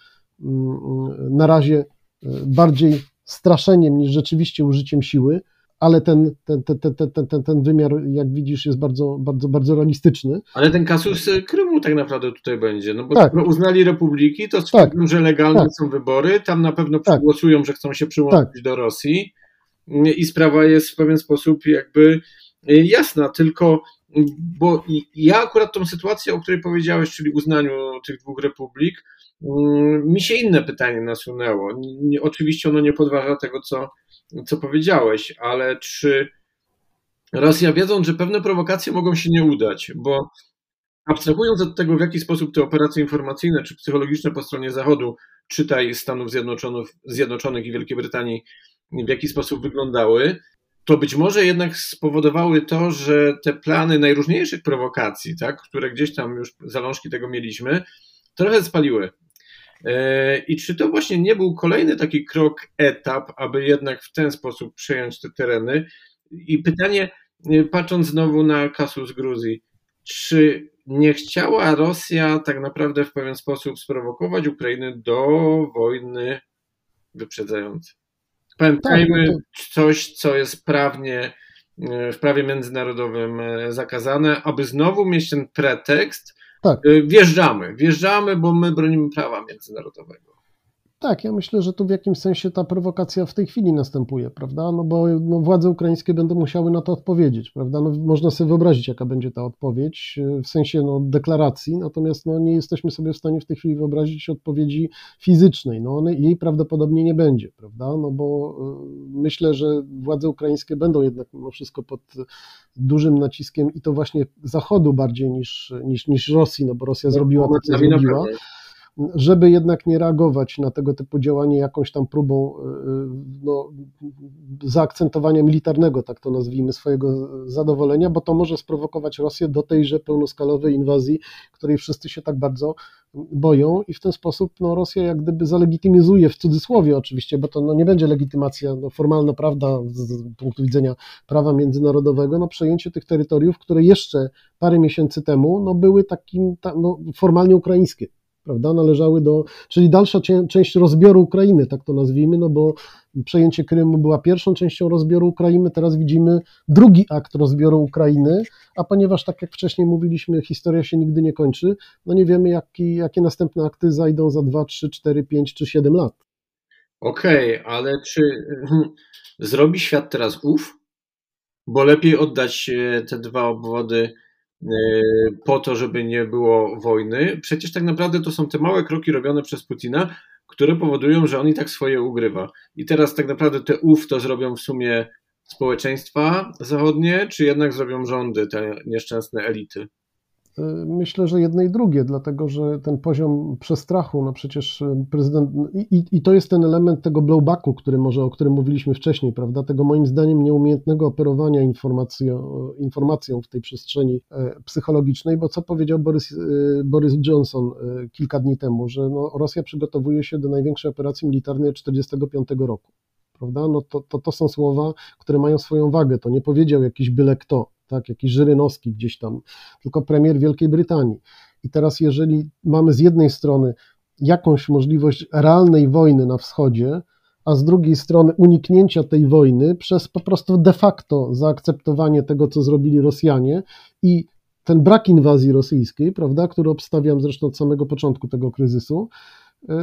mm, na razie e, bardziej straszeniem niż rzeczywiście użyciem siły ale ten, ten, ten, ten, ten, ten wymiar, jak widzisz, jest bardzo, bardzo, bardzo realistyczny. Ale ten kasus Krymu tak naprawdę tutaj będzie, no bo tak. uznali republiki, to stwierdzą, tak. że legalne tak. są wybory, tam na pewno tak. przegłosują, że chcą się przyłączyć tak. do Rosji i sprawa jest w pewien sposób jakby jasna, tylko bo ja akurat tą sytuację, o której powiedziałeś, czyli uznaniu tych dwóch republik, mm, mi się inne pytanie nasunęło. Oczywiście ono nie podważa tego, co co powiedziałeś, ale czy Rosja wiedząc, że pewne prowokacje mogą się nie udać, bo abstrahując od tego, w jaki sposób te operacje informacyjne czy psychologiczne po stronie Zachodu, czytaj Stanów Zjednoczonych, Zjednoczonych i Wielkiej Brytanii, w jaki sposób wyglądały, to być może jednak spowodowały to, że te plany najróżniejszych prowokacji, tak, które gdzieś tam już zalążki tego mieliśmy, trochę spaliły. E, I czy to właśnie nie był kolejny taki krok, etap, aby jednak w ten sposób przejąć te tereny? I pytanie, e, patrząc znowu na kasus Gruzji, czy nie chciała Rosja tak naprawdę w pewien sposób sprowokować Ukrainy do wojny wyprzedzającej? Pamiętajmy tak, no coś, co jest prawnie, e, w prawie międzynarodowym zakazane, aby znowu mieć ten pretekst, tak. Y, wjeżdżamy, wjeżdżamy, bo my bronimy prawa międzynarodowego. Tak, ja myślę, że tu w jakimś sensie ta prowokacja w tej chwili następuje, prawda? No bo no, władze ukraińskie będą musiały na to odpowiedzieć, prawda? No, można sobie wyobrazić, jaka będzie ta odpowiedź y, w sensie no, deklaracji, natomiast no, nie jesteśmy sobie w stanie w tej chwili wyobrazić odpowiedzi fizycznej. No, one, jej prawdopodobnie nie będzie, prawda? No bo y, myślę, że władze ukraińskie będą jednak mimo wszystko pod dużym naciskiem i to właśnie Zachodu bardziej niż, niż, niż Rosji, no bo Rosja zrobiła to, co zrobiła żeby jednak nie reagować na tego typu działanie jakąś tam próbą y, no, zaakcentowania militarnego, tak to nazwijmy, swojego zadowolenia, bo to może sprowokować Rosję do tejże pełnoskalowej inwazji, której wszyscy się tak bardzo boją i w ten sposób no, Rosja jak gdyby zalegitymizuje, w cudzysłowie oczywiście, bo to no, nie będzie legitymacja no, formalna, prawda, z punktu widzenia prawa międzynarodowego, no, przejęcie tych terytoriów, które jeszcze parę miesięcy temu no, były takim ta, no, formalnie ukraińskie prawda, należały do, czyli dalsza część rozbioru Ukrainy, tak to nazwijmy, no bo przejęcie Krymu była pierwszą częścią rozbioru Ukrainy, teraz widzimy drugi akt rozbioru Ukrainy, a ponieważ, tak jak wcześniej mówiliśmy, historia się nigdy nie kończy, no nie wiemy, jaki, jakie następne akty zajdą za 2, 3, 4, 5 czy 7 lat. Okej, okay, ale czy hmm, zrobi świat teraz ów? Bo lepiej oddać e, te dwa obwody po to, żeby nie było wojny. Przecież tak naprawdę to są te małe kroki robione przez Putina, które powodują, że on i tak swoje ugrywa. I teraz tak naprawdę te ów to zrobią w sumie społeczeństwa zachodnie, czy jednak zrobią rządy, te nieszczęsne elity? Myślę, że jedne i drugie, dlatego że ten poziom przestrachu, no przecież prezydent, i, i to jest ten element tego blowbacku, który może, o którym mówiliśmy wcześniej, prawda, tego moim zdaniem nieumiejętnego operowania informacją, informacją w tej przestrzeni e, psychologicznej, bo co powiedział Boris, e, Boris Johnson e, kilka dni temu, że no, Rosja przygotowuje się do największej operacji militarnej od 1945 roku. Prawda? No to, to, to są słowa, które mają swoją wagę. To nie powiedział jakiś byle kto tak, jakiś Żyrynowski gdzieś tam, tylko premier Wielkiej Brytanii. I teraz, jeżeli mamy z jednej strony jakąś możliwość realnej wojny na wschodzie, a z drugiej strony uniknięcia tej wojny przez po prostu de facto zaakceptowanie tego, co zrobili Rosjanie i ten brak inwazji rosyjskiej, prawda, który obstawiam zresztą od samego początku tego kryzysu,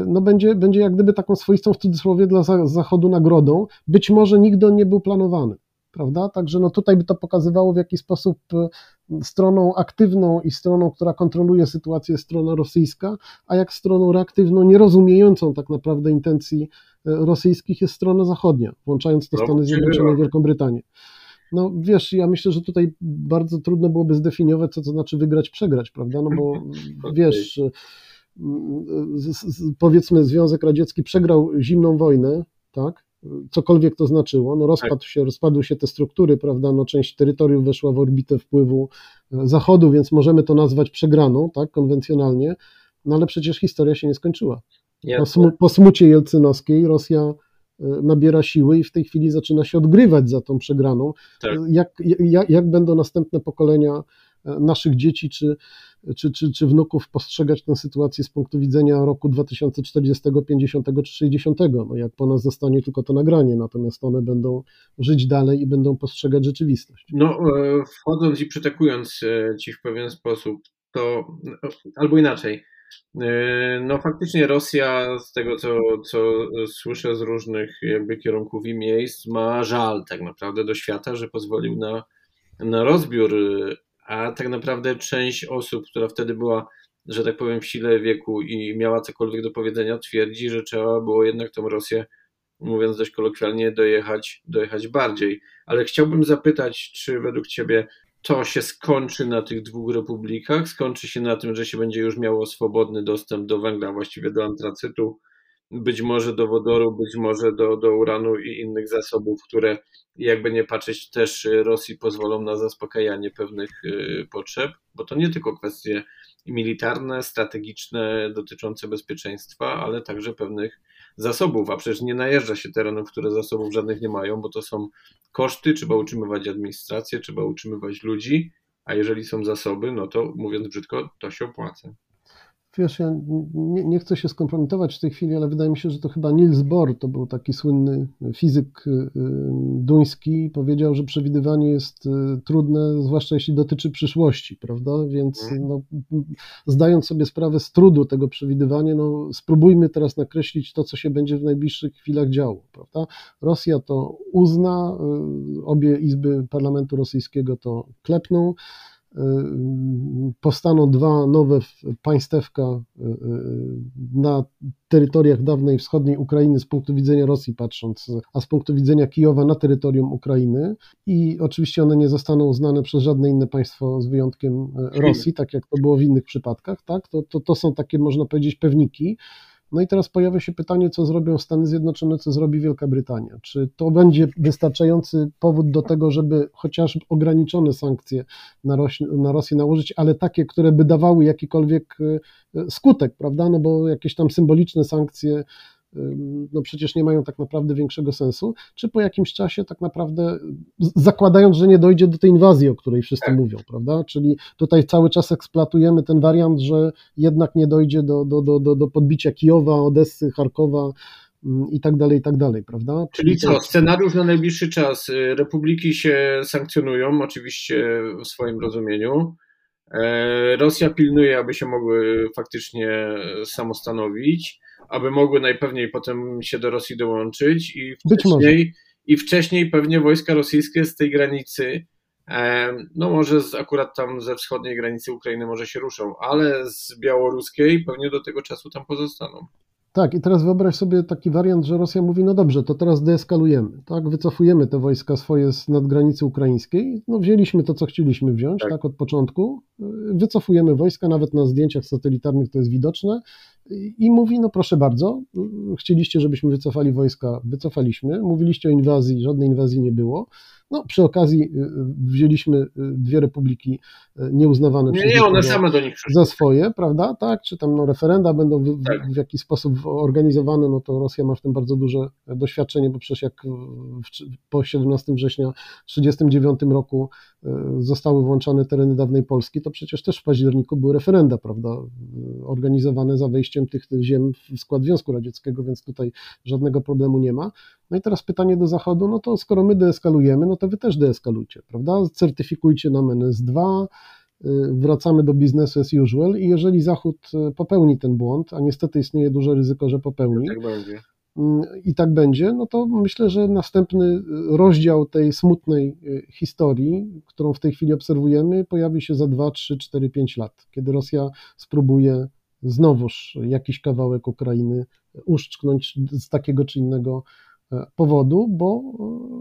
no będzie, będzie jak gdyby taką swoistą w cudzysłowie dla Zachodu nagrodą. Być może nigdy on nie był planowany prawda? Także no tutaj by to pokazywało, w jaki sposób e, stroną aktywną i stroną, która kontroluje sytuację, jest strona rosyjska, a jak stroną reaktywną, nierozumiejącą tak naprawdę intencji e, rosyjskich jest strona zachodnia, włączając to no, Stany Zjednoczone i Wielką Brytanię. No wiesz, ja myślę, że tutaj bardzo trudno byłoby zdefiniować, co to znaczy wygrać, przegrać, prawda? No bo wiesz, powiedzmy Związek Radziecki przegrał zimną wojnę, tak? Cokolwiek to znaczyło, no rozpadł tak. się, rozpadły się te struktury, prawda, no część terytoriów weszła w orbitę wpływu e, Zachodu, więc możemy to nazwać przegraną, tak, konwencjonalnie, no ale przecież historia się nie skończyła. Po, smu po smucie jelcynowskiej Rosja e, nabiera siły i w tej chwili zaczyna się odgrywać za tą przegraną. Tak. Jak, jak, jak będą następne pokolenia e, naszych dzieci czy, czy, czy, czy wnuków postrzegać tę sytuację z punktu widzenia roku 2040, 50 czy 60? No jak po nas zostanie tylko to nagranie, natomiast one będą żyć dalej i będą postrzegać rzeczywistość. No, e, wchodząc i przytakując Ci w pewien sposób, to albo inaczej, E, no faktycznie Rosja, z tego co, co słyszę z różnych jakby kierunków i miejsc, ma żal tak naprawdę do świata, że pozwolił na, na rozbiór, a tak naprawdę część osób, która wtedy była, że tak powiem, w sile wieku i miała cokolwiek do powiedzenia, twierdzi, że trzeba było jednak tą Rosję, mówiąc dość kolokwialnie, dojechać, dojechać bardziej. Ale chciałbym zapytać, czy według Ciebie to się skończy na tych dwóch republikach, skończy się na tym, że się będzie już miało swobodny dostęp do węgla, właściwie do antracytu, być może do wodoru, być może do, do uranu i innych zasobów, które jakby nie patrzeć też Rosji pozwolą na zaspokajanie pewnych y, potrzeb, bo to nie tylko kwestie militarne, strategiczne, dotyczące bezpieczeństwa, ale także pewnych zasobów, a przecież nie najeżdża się terenów, które zasobów żadnych nie mają, bo to są koszty, trzeba utrzymywać administrację, trzeba utrzymywać ludzi, a jeżeli są zasoby, no to mówiąc brzydko, to się opłaca. Wiesz, ja nie, nie, chcę się skompromitować w tej chwili, ale wydaje mi się, że to chyba Niels Bohr, to był taki słynny fizyk y, y, duński, powiedział, że przewidywanie jest y, trudne, zwłaszcza jeśli dotyczy przyszłości, prawda? Więc mhm. no, zdając sobie sprawę z trudu tego przewidywania, no, spróbujmy teraz nakreślić to, co się będzie w najbliższych chwilach działo, prawda? Rosja to uzna, obie izby parlamentu rosyjskiego to klepną, powstaną dwa nowe państewka y, y, na terytoriach dawnej wschodniej Ukrainy z punktu widzenia Rosji patrząc, a z punktu widzenia Kijowa na terytorium Ukrainy. I oczywiście one nie zostaną uznane przez żadne inne państwo z wyjątkiem Rosji, tak jak to było w innych przypadkach, tak? To, to, to są takie można powiedzieć pewniki, no i teraz pojawia się pytanie, co zrobią Stany Zjednoczone, co zrobi Wielka Brytania. Czy to będzie wystarczający powód do tego, żeby chociaż ograniczone sankcje na, na Rosję nałożyć, ale takie, które by dawały jakikolwiek e, skutek, prawda? No bo jakieś tam symboliczne sankcje no przecież nie mają tak naprawdę większego sensu, czy po jakimś czasie tak naprawdę, zakładając, że nie dojdzie do tej inwazji, o której wszyscy tak. mówią, prawda? Czyli tutaj cały czas eksploatujemy ten wariant, że jednak nie dojdzie do, do, do, do, do podbicia Kijowa, Odessy, Charkowa, i tak dalej, i tak dalej, prawda? Czyli co, scenariusz na najbliższy czas. Y, republiki się sankcjonują, oczywiście w swoim rozumieniu. E, Rosja pilnuje, aby się mogły faktycznie samostanowić aby mogły najpewniej potem się do Rosji dołączyć i wcześniej, i wcześniej pewnie wojska rosyjskie z tej granicy, no może z, akurat tam ze wschodniej granicy Ukrainy może się ruszą, ale z białoruskiej pewnie do tego czasu tam pozostaną. Tak, i teraz wyobraź sobie taki wariant, że Rosja mówi, no dobrze, to teraz deeskalujemy, tak, wycofujemy te wojska swoje z nadgranicy ukraińskiej, no wzięliśmy to, co chcieliśmy wziąć, tak, tak od początku, wycofujemy wojska, nawet na zdjęciach satelitarnych to jest widoczne, i mówi, no proszę bardzo, chcieliście, żebyśmy wycofali wojska, wycofaliśmy, mówiliście o inwazji, żadnej inwazji nie było. No, przy okazji y, y, wzięliśmy y, dwie republiki nieuznawane nie, przez nie, one same do nich za swoje, prawda? Tak, czy tam no, referenda będą w, tak. w, jakiś sposób organizowane, no to Rosja ma w tym bardzo duże doświadczenie, bo przecież jak w, po 17 września 1939 roku zostały włączane tereny dawnej Polski, to przecież też w październiku były referenda, prawda? Organizowane za wejściem tych ziem w skład Związku Radzieckiego, więc tutaj żadnego problemu nie ma. No i teraz pytanie do Zachodu, no to skoro my deeskalujemy, no to wy też deeskalujcie, prawda? Certyfikujcie nam NS2, y, wracamy do biznesu as usual i jeżeli Zachód y, popełni ten błąd, a niestety istnieje duże ryzyko, że popełni, tak. Mm, i tak będzie, no to myślę, że następny rozdział tej smutnej y, historii, którą w tej chwili obserwujemy, pojawi się za 2, 3, 4, 5 lat, kiedy Rosja spróbuje znowuż jakiś kawałek Ukrainy uszczknąć z takiego czy innego powodu, bo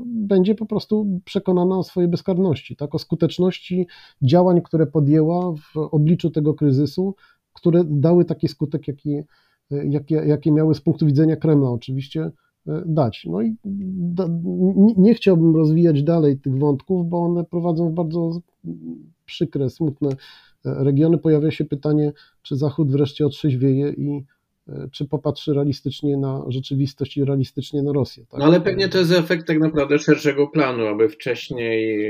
będzie po prostu przekonana o swojej bezkarności, tak, o skuteczności działań, które podjęła w obliczu tego kryzysu, które dały taki skutek, jaki, jakie, jakie miały z punktu widzenia Kremla oczywiście dać. No i da, nie chciałbym rozwijać dalej tych wątków, bo one prowadzą w bardzo przykre, smutne regiony. Pojawia się pytanie, czy Zachód wreszcie otrzeźwieje i E, czy popatrzy realistycznie na rzeczywistość i realistycznie na Rosję. Tak? No ale pewnie to jest efekt tak naprawdę szerszego planu, aby wcześniej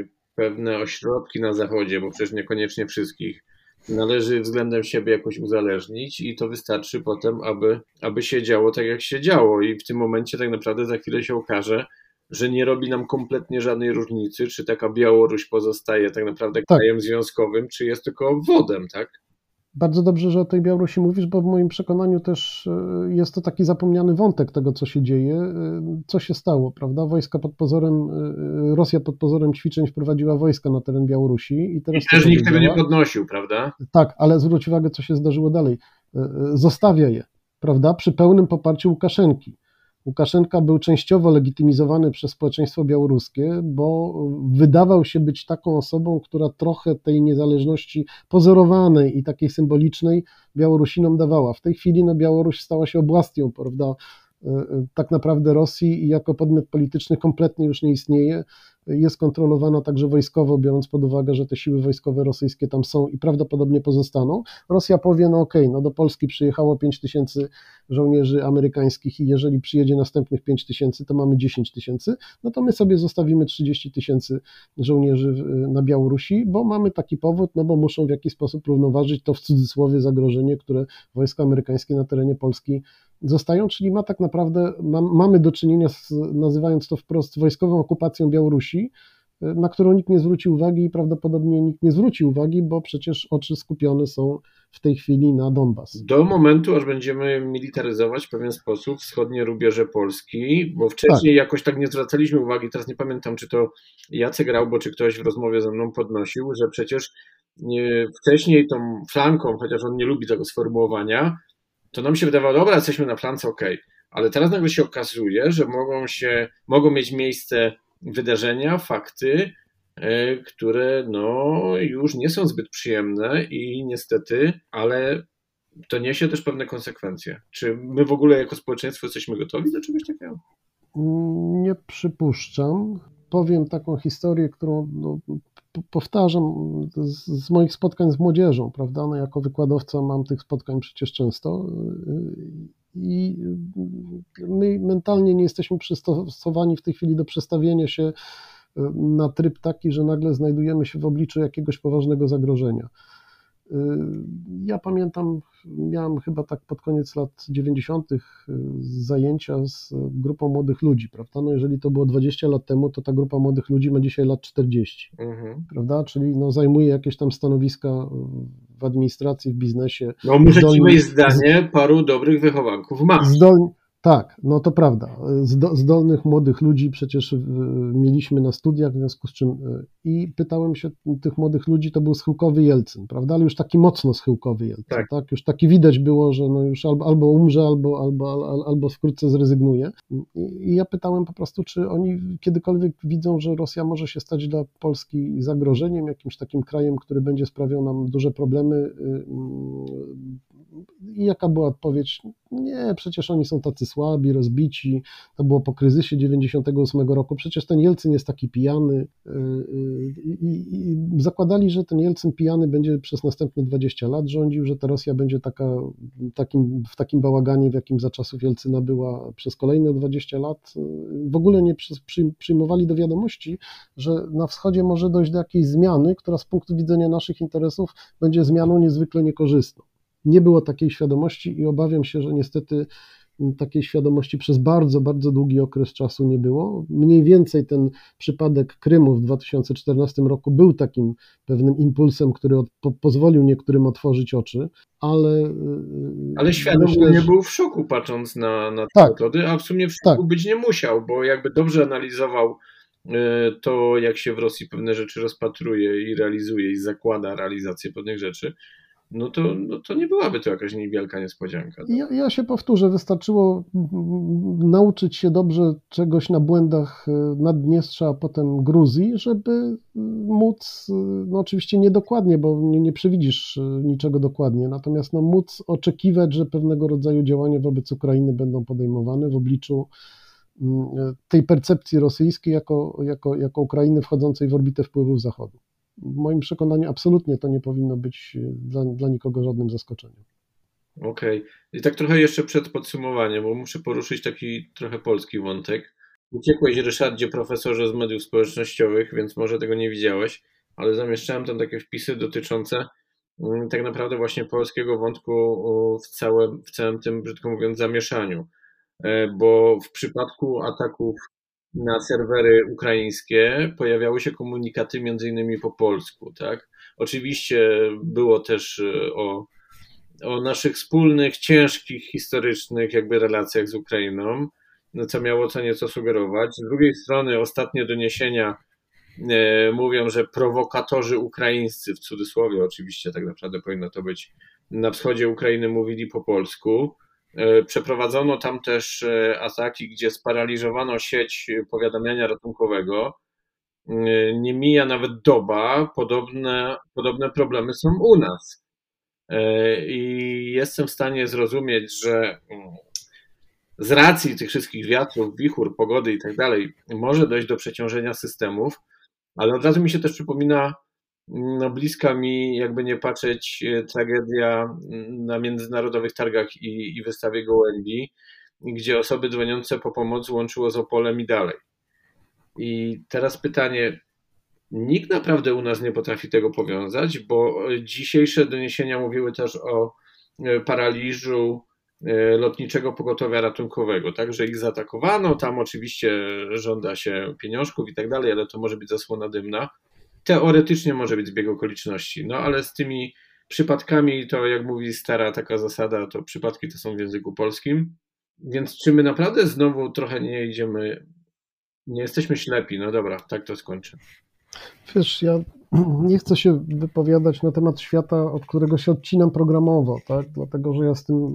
e, pewne ośrodki na Zachodzie, bo przecież niekoniecznie wszystkich, należy względem siebie jakoś uzależnić i to wystarczy potem, aby, aby się działo tak, jak się działo. I w tym momencie tak naprawdę za chwilę się okaże, że nie robi nam kompletnie żadnej różnicy, czy taka Białoruś pozostaje tak naprawdę tak. krajem związkowym, czy jest tylko wodem, tak? Bardzo dobrze, że o tej Białorusi mówisz, bo w moim przekonaniu też e, jest to taki zapomniany wątek tego, co się dzieje. E, co się stało, prawda? Wojska pod pozorem, e, Rosja pod pozorem ćwiczeń wprowadziła wojska na teren Białorusi. I, teraz I też nikt tego nie podnosił, prawda? Tak, ale zwróć uwagę, co się zdarzyło dalej. Zostawia je, prawda? Przy pełnym poparciu Łukaszenki. Łukaszenka był częściowo legitymizowany przez społeczeństwo białoruskie, bo wydawał się być taką osobą, która trochę tej niezależności pozorowanej i takiej symbolicznej Białorusinom dawała. W tej chwili no, Białoruś stała się obłastią, prawda? E, e, tak naprawdę Rosji i jako podmiot polityczny kompletnie już nie istnieje jest kontrolowana także wojskowo, biorąc pod uwagę, że te siły wojskowe rosyjskie tam są i prawdopodobnie pozostaną. Rosja powie, no okej, okay, no do Polski przyjechało 5 tysięcy żołnierzy amerykańskich i jeżeli przyjedzie następnych 5 tysięcy, to mamy 10 tysięcy, no to my sobie zostawimy 30 tysięcy żołnierzy na Białorusi, bo mamy taki powód, no bo muszą w jakiś sposób równoważyć to w cudzysłowie zagrożenie, które wojska amerykańskie na terenie Polski zostają, czyli ma tak naprawdę, ma, mamy do czynienia z, nazywając to wprost, wojskową okupacją Białorusi, na którą nikt nie zwrócił uwagi i prawdopodobnie nikt nie zwróci uwagi, bo przecież oczy skupione są w tej chwili na Donbas. Do momentu, aż będziemy militaryzować w pewien sposób wschodnie rubieże Polski, bo wcześniej tak. jakoś tak nie zwracaliśmy uwagi, teraz nie pamiętam, czy to Jacek Graubo, czy ktoś w rozmowie ze mną podnosił, że przecież wcześniej tą flanką, chociaż on nie lubi tego sformułowania, to nam się wydawało, dobra, jesteśmy na flance, ok, ale teraz nagle się okazuje, że mogą się, mogą mieć miejsce wydarzenia, fakty, e, które no, już nie są zbyt przyjemne i niestety, ale to niesie też pewne konsekwencje. Czy my w ogóle jako społeczeństwo jesteśmy gotowi do czegoś takiego? Nie przypuszczam. Powiem taką historię, którą no, powtarzam z, z, moich spotkań z młodzieżą, prawda? No, jako wykładowca mam tych spotkań przecież często i my mentalnie nie jesteśmy przystosowani w tej chwili do przestawienia się na tryb taki, że nagle znajdujemy się w obliczu jakiegoś poważnego zagrożenia. Ja pamiętam, miałem chyba tak pod koniec lat 90. Y, zajęcia z grupą młodych ludzi, prawda? No jeżeli to było 20 lat temu, to ta grupa młodych ludzi ma dzisiaj lat 40, mhm. prawda? Czyli no zajmuje jakieś tam stanowiska w administracji, w biznesie. No muszę ci mieć zdanie, paru dobrych wychowanków ma. Zdolni, tak, no to prawda. Zdolnych młodych ludzi przecież mieliśmy na studiach, w związku z czym e, i pytałem się tych młodych ludzi, to był schyłkowy Jelcyn, prawda? Ale już taki mocno schyłkowy Jelcyn, tak? tak? Już taki widać było, że no już albo, albo umrze, albo, albo, albo wkrótce zrezygnuje. I ja pytałem po prostu, czy oni kiedykolwiek widzą, że Rosja może się stać dla Polski zagrożeniem, jakimś takim krajem, który będzie sprawiał nam duże problemy. Y, I jaka była odpowiedź? Nie, przecież oni są tacy słabi, rozbici. To było po kryzysie 98 roku. Przecież ten Jelcyn jest taki pijany. Y, y, I, i zakładali, że ten Jelcyn pijany będzie przez następne 20 lat rządził, że ta Rosja będzie taka, takim, w takim bałaganie, w jakim za czasów Jelcyna była przez kolejne 20 lat. W ogóle nie przyjmowali do wiadomości, że na wschodzie może dojść do jakiejś zmiany, która z punktu widzenia naszych interesów będzie zmianą niezwykle niekorzystną. Nie było takiej świadomości i obawiam się, że niestety takiej świadomości przez bardzo, bardzo długi okres czasu nie było. Mniej więcej ten przypadek Krymu w 2014 roku był takim pewnym impulsem, który od, po, pozwolił niektórym otworzyć oczy, ale. Y, ale świat no, nie był w szoku patrząc na, na te tak, metody, a w sumie w szoku tak. być nie musiał, bo jakby dobrze analizował y, to, jak się w Rosji pewne rzeczy rozpatruje i realizuje i zakłada realizację pewnych rzeczy, no to, no to nie byłaby to jakaś niewielka niespodzianka. Ja, ja, się powtórzę, wystarczyło nauczyć się dobrze czegoś na błędach e, Naddniestrza, a potem Gruzji, żeby e, móc, e, no oczywiście niedokładnie, bo nie, nie przewidzisz niczego dokładnie, natomiast no, móc oczekiwać, że pewnego rodzaju działania wobec Ukrainy będą podejmowane w obliczu mm, tej percepcji rosyjskiej jako, jako, jako Ukrainy wchodzącej w orbitę wpływów Zachodu w moim przekonaniu absolutnie to nie powinno być e, dla, dla nikogo żadnym zaskoczeniem. Okej. Okay. I tak trochę jeszcze przed podsumowaniem, bo muszę poruszyć taki trochę polski wątek. Uciekłeś, Ryszardzie, profesorze z mediów społecznościowych, więc może tego nie widziałeś, ale zamieszczałem tam takie wpisy dotyczące mm, tak naprawdę właśnie polskiego wątku w całym, w całym tym, brzydko mówiąc, zamieszaniu. E, bo w przypadku ataków na serwery ukraińskie pojawiały się komunikaty między innymi po polsku, tak? Oczywiście było też e, o, o naszych wspólnych, ciężkich, historycznych jakby relacjach z Ukrainą, no co miało co nieco sugerować. Z drugiej strony ostatnie doniesienia e, mówią, że prowokatorzy ukraińscy, w cudzysłowie oczywiście tak naprawdę powinno to być, na wschodzie Ukrainy mówili po polsku, przeprowadzono tam też e, ataki, gdzie sparaliżowano sieć powiadamiania ratunkowego. E, nie mija nawet doba, podobne, podobne problemy są u nas. I jestem w stanie zrozumieć, że mm, z racji tych wszystkich wiatrów, wichur, pogody i tak dalej, może dojść do przeciążenia systemów, ale od razu mi się też przypomina no, bliska mi, jakby nie patrzeć, e, tragedia na międzynarodowych targach i, i wystawie gołębi, gdzie osoby dzwoniące po pomoc łączyło z Opolem i dalej. I teraz pytanie, nikt naprawdę u nas nie potrafi tego powiązać, bo dzisiejsze doniesienia mówiły też o e, paraliżu e, lotniczego pogotowia ratunkowego, tak, że ich zaatakowano, tam oczywiście żąda się pieniążków i tak dalej, ale to może być zasłona dymna teoretycznie może być zbieg okoliczności, no ale z tymi przypadkami to, jak mówi stara taka zasada, to przypadki to są w języku polskim. Więc czy my naprawdę znowu trochę nie idziemy, nie jesteśmy ślepi? No dobra, tak to skończę. Wiesz, ja nie chcę się wypowiadać na temat świata, od którego się odcinam programowo, tak? dlatego że ja z tym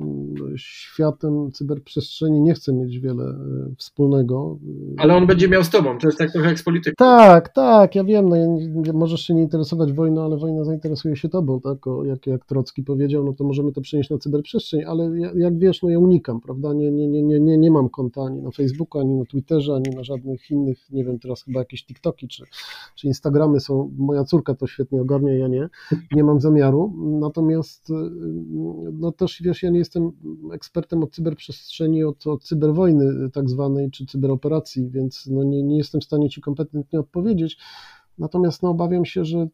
światem cyberprzestrzeni nie chcę mieć wiele e, wspólnego. Ale on będzie miał z tobą, to jest tak trochę jak z polityką. Tak, tak, ja wiem, no, ja, możesz się nie interesować wojną, ale wojna zainteresuje się tobą, tak? O, jak, jak Trocki powiedział, no to możemy to przenieść na cyberprzestrzeń, ale ja, jak wiesz, no ja unikam, prawda, nie, nie, nie, nie, nie, nie mam konta ani na Facebooku, ani na Twitterze, ani na żadnych innych, nie wiem, teraz chyba jakieś TikToki czy, czy Instagramy są, moja córka to świetnie ogarnia, ja nie, nie mam zamiaru. Natomiast y, no też wiesz, ja nie jestem ekspertem od cyberprzestrzeni, od, od cyberwojny tak zwanej, czy cyberoperacji, więc no nie, nie jestem w stanie ci kompetentnie odpowiedzieć. Natomiast no, obawiam się, że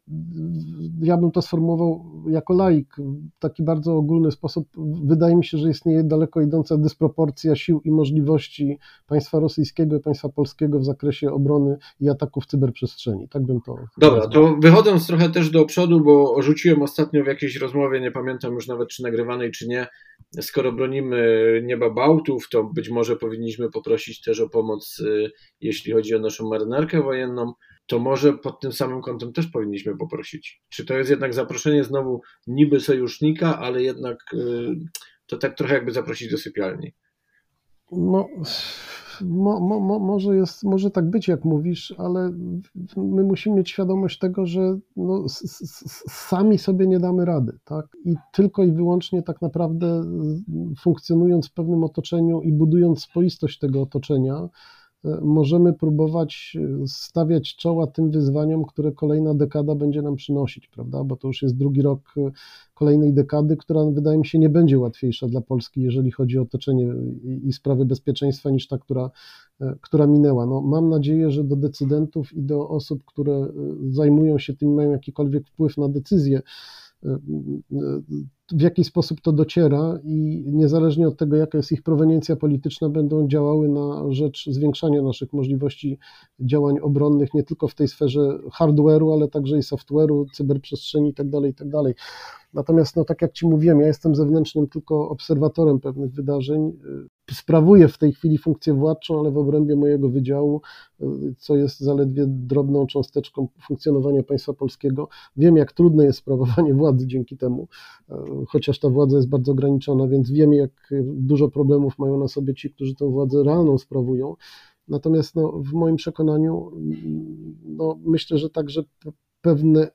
ja bym to sformułował jako laik w taki bardzo ogólny sposób. Wydaje mi się, że istnieje daleko idąca dysproporcja sił i możliwości państwa rosyjskiego i państwa polskiego w zakresie obrony i ataków w cyberprzestrzeni. Tak bym to. Dobra, to wychodząc trochę też do przodu, bo rzuciłem ostatnio w jakiejś rozmowie, nie pamiętam już nawet czy nagrywanej, czy nie. Skoro bronimy nieba Bałtów, to być może powinniśmy poprosić też o pomoc, y, jeśli chodzi o naszą marynarkę wojenną to może pod tym samym kątem też powinniśmy poprosić. Czy to jest jednak zaproszenie znowu niby sojusznika, ale jednak y, to tak trochę jakby zaprosić do sypialni? No, mo, mo, może, jest, może tak być, jak mówisz, ale my musimy mieć świadomość tego, że no, sami sobie nie damy rady. Tak? I tylko i wyłącznie tak naprawdę funkcjonując w pewnym otoczeniu i budując spoistość tego otoczenia, możemy próbować e, stawiać czoła tym wyzwaniom, które kolejna dekada będzie nam przynosić, prawda? Bo to już jest drugi rok e, kolejnej dekady, która wydaje mi się nie będzie łatwiejsza dla Polski, jeżeli chodzi o otoczenie i sprawy bezpieczeństwa, niż ta, która, e, która minęła. No, mam nadzieję, że do decydentów i do osób, które zajmują się tym, mają jakikolwiek wpływ na decyzje, w jaki sposób to dociera i niezależnie od tego, jaka jest ich proweniencja polityczna, będą działały na rzecz zwiększania naszych możliwości działań obronnych, nie tylko w tej sferze hardware'u, ale także i software'u, cyberprzestrzeni itd., tak itd. Tak Natomiast, no, tak jak Ci mówiłem, ja jestem zewnętrznym tylko obserwatorem pewnych wydarzeń. Sprawuję w tej chwili funkcję władczą, ale w obrębie mojego wydziału, co jest zaledwie drobną cząsteczką funkcjonowania państwa polskiego. Wiem, jak trudne jest sprawowanie władzy dzięki temu, chociaż ta władza jest bardzo ograniczona, więc wiem, jak dużo problemów mają na sobie ci, którzy tę władzę realną sprawują. Natomiast no, w moim przekonaniu, no, myślę, że także pewne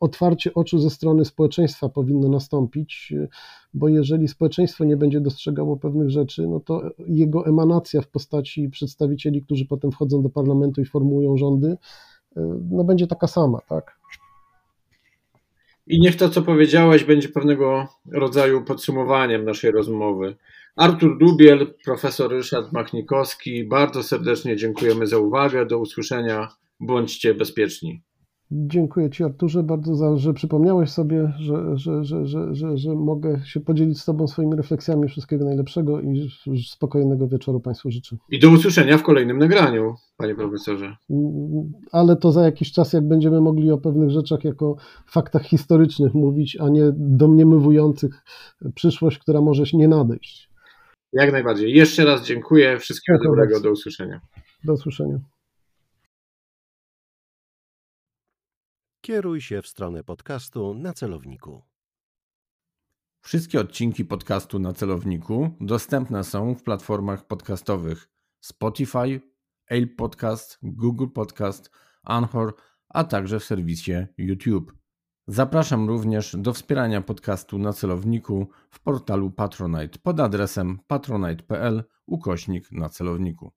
otwarcie oczu ze strony społeczeństwa powinno nastąpić, bo jeżeli społeczeństwo nie będzie dostrzegało pewnych rzeczy, no to jego emanacja w postaci przedstawicieli, którzy potem wchodzą do parlamentu i formułują rządy, no będzie taka sama, tak? I niech to, co powiedziałeś, będzie pewnego rodzaju podsumowaniem naszej rozmowy. Artur Dubiel, profesor Ryszard Machnikowski, bardzo serdecznie dziękujemy za uwagę. Do usłyszenia. Bądźcie bezpieczni. Dziękuję Ci, Arturze, bardzo, za, że przypomniałeś sobie, że, że, że, że, że, że mogę się podzielić z Tobą swoimi refleksjami. Wszystkiego najlepszego i spokojnego wieczoru Państwu życzę. I do usłyszenia w kolejnym nagraniu, Panie Profesorze. Ale to za jakiś czas, jak będziemy mogli o pewnych rzeczach jako faktach historycznych mówić, a nie domniemywujących przyszłość, która może się nie nadejść. Jak najbardziej. Jeszcze raz dziękuję. Wszystkiego dobrego. Do usłyszenia. Do usłyszenia. Kieruj się w stronę podcastu na celowniku. Wszystkie odcinki podcastu na celowniku dostępne są w platformach podcastowych Spotify, Apple Podcast, Google Podcast, Anchor, a także w serwisie YouTube. Zapraszam również do wspierania podcastu na celowniku w portalu Patronite pod adresem patronite.pl ukośnik na celowniku.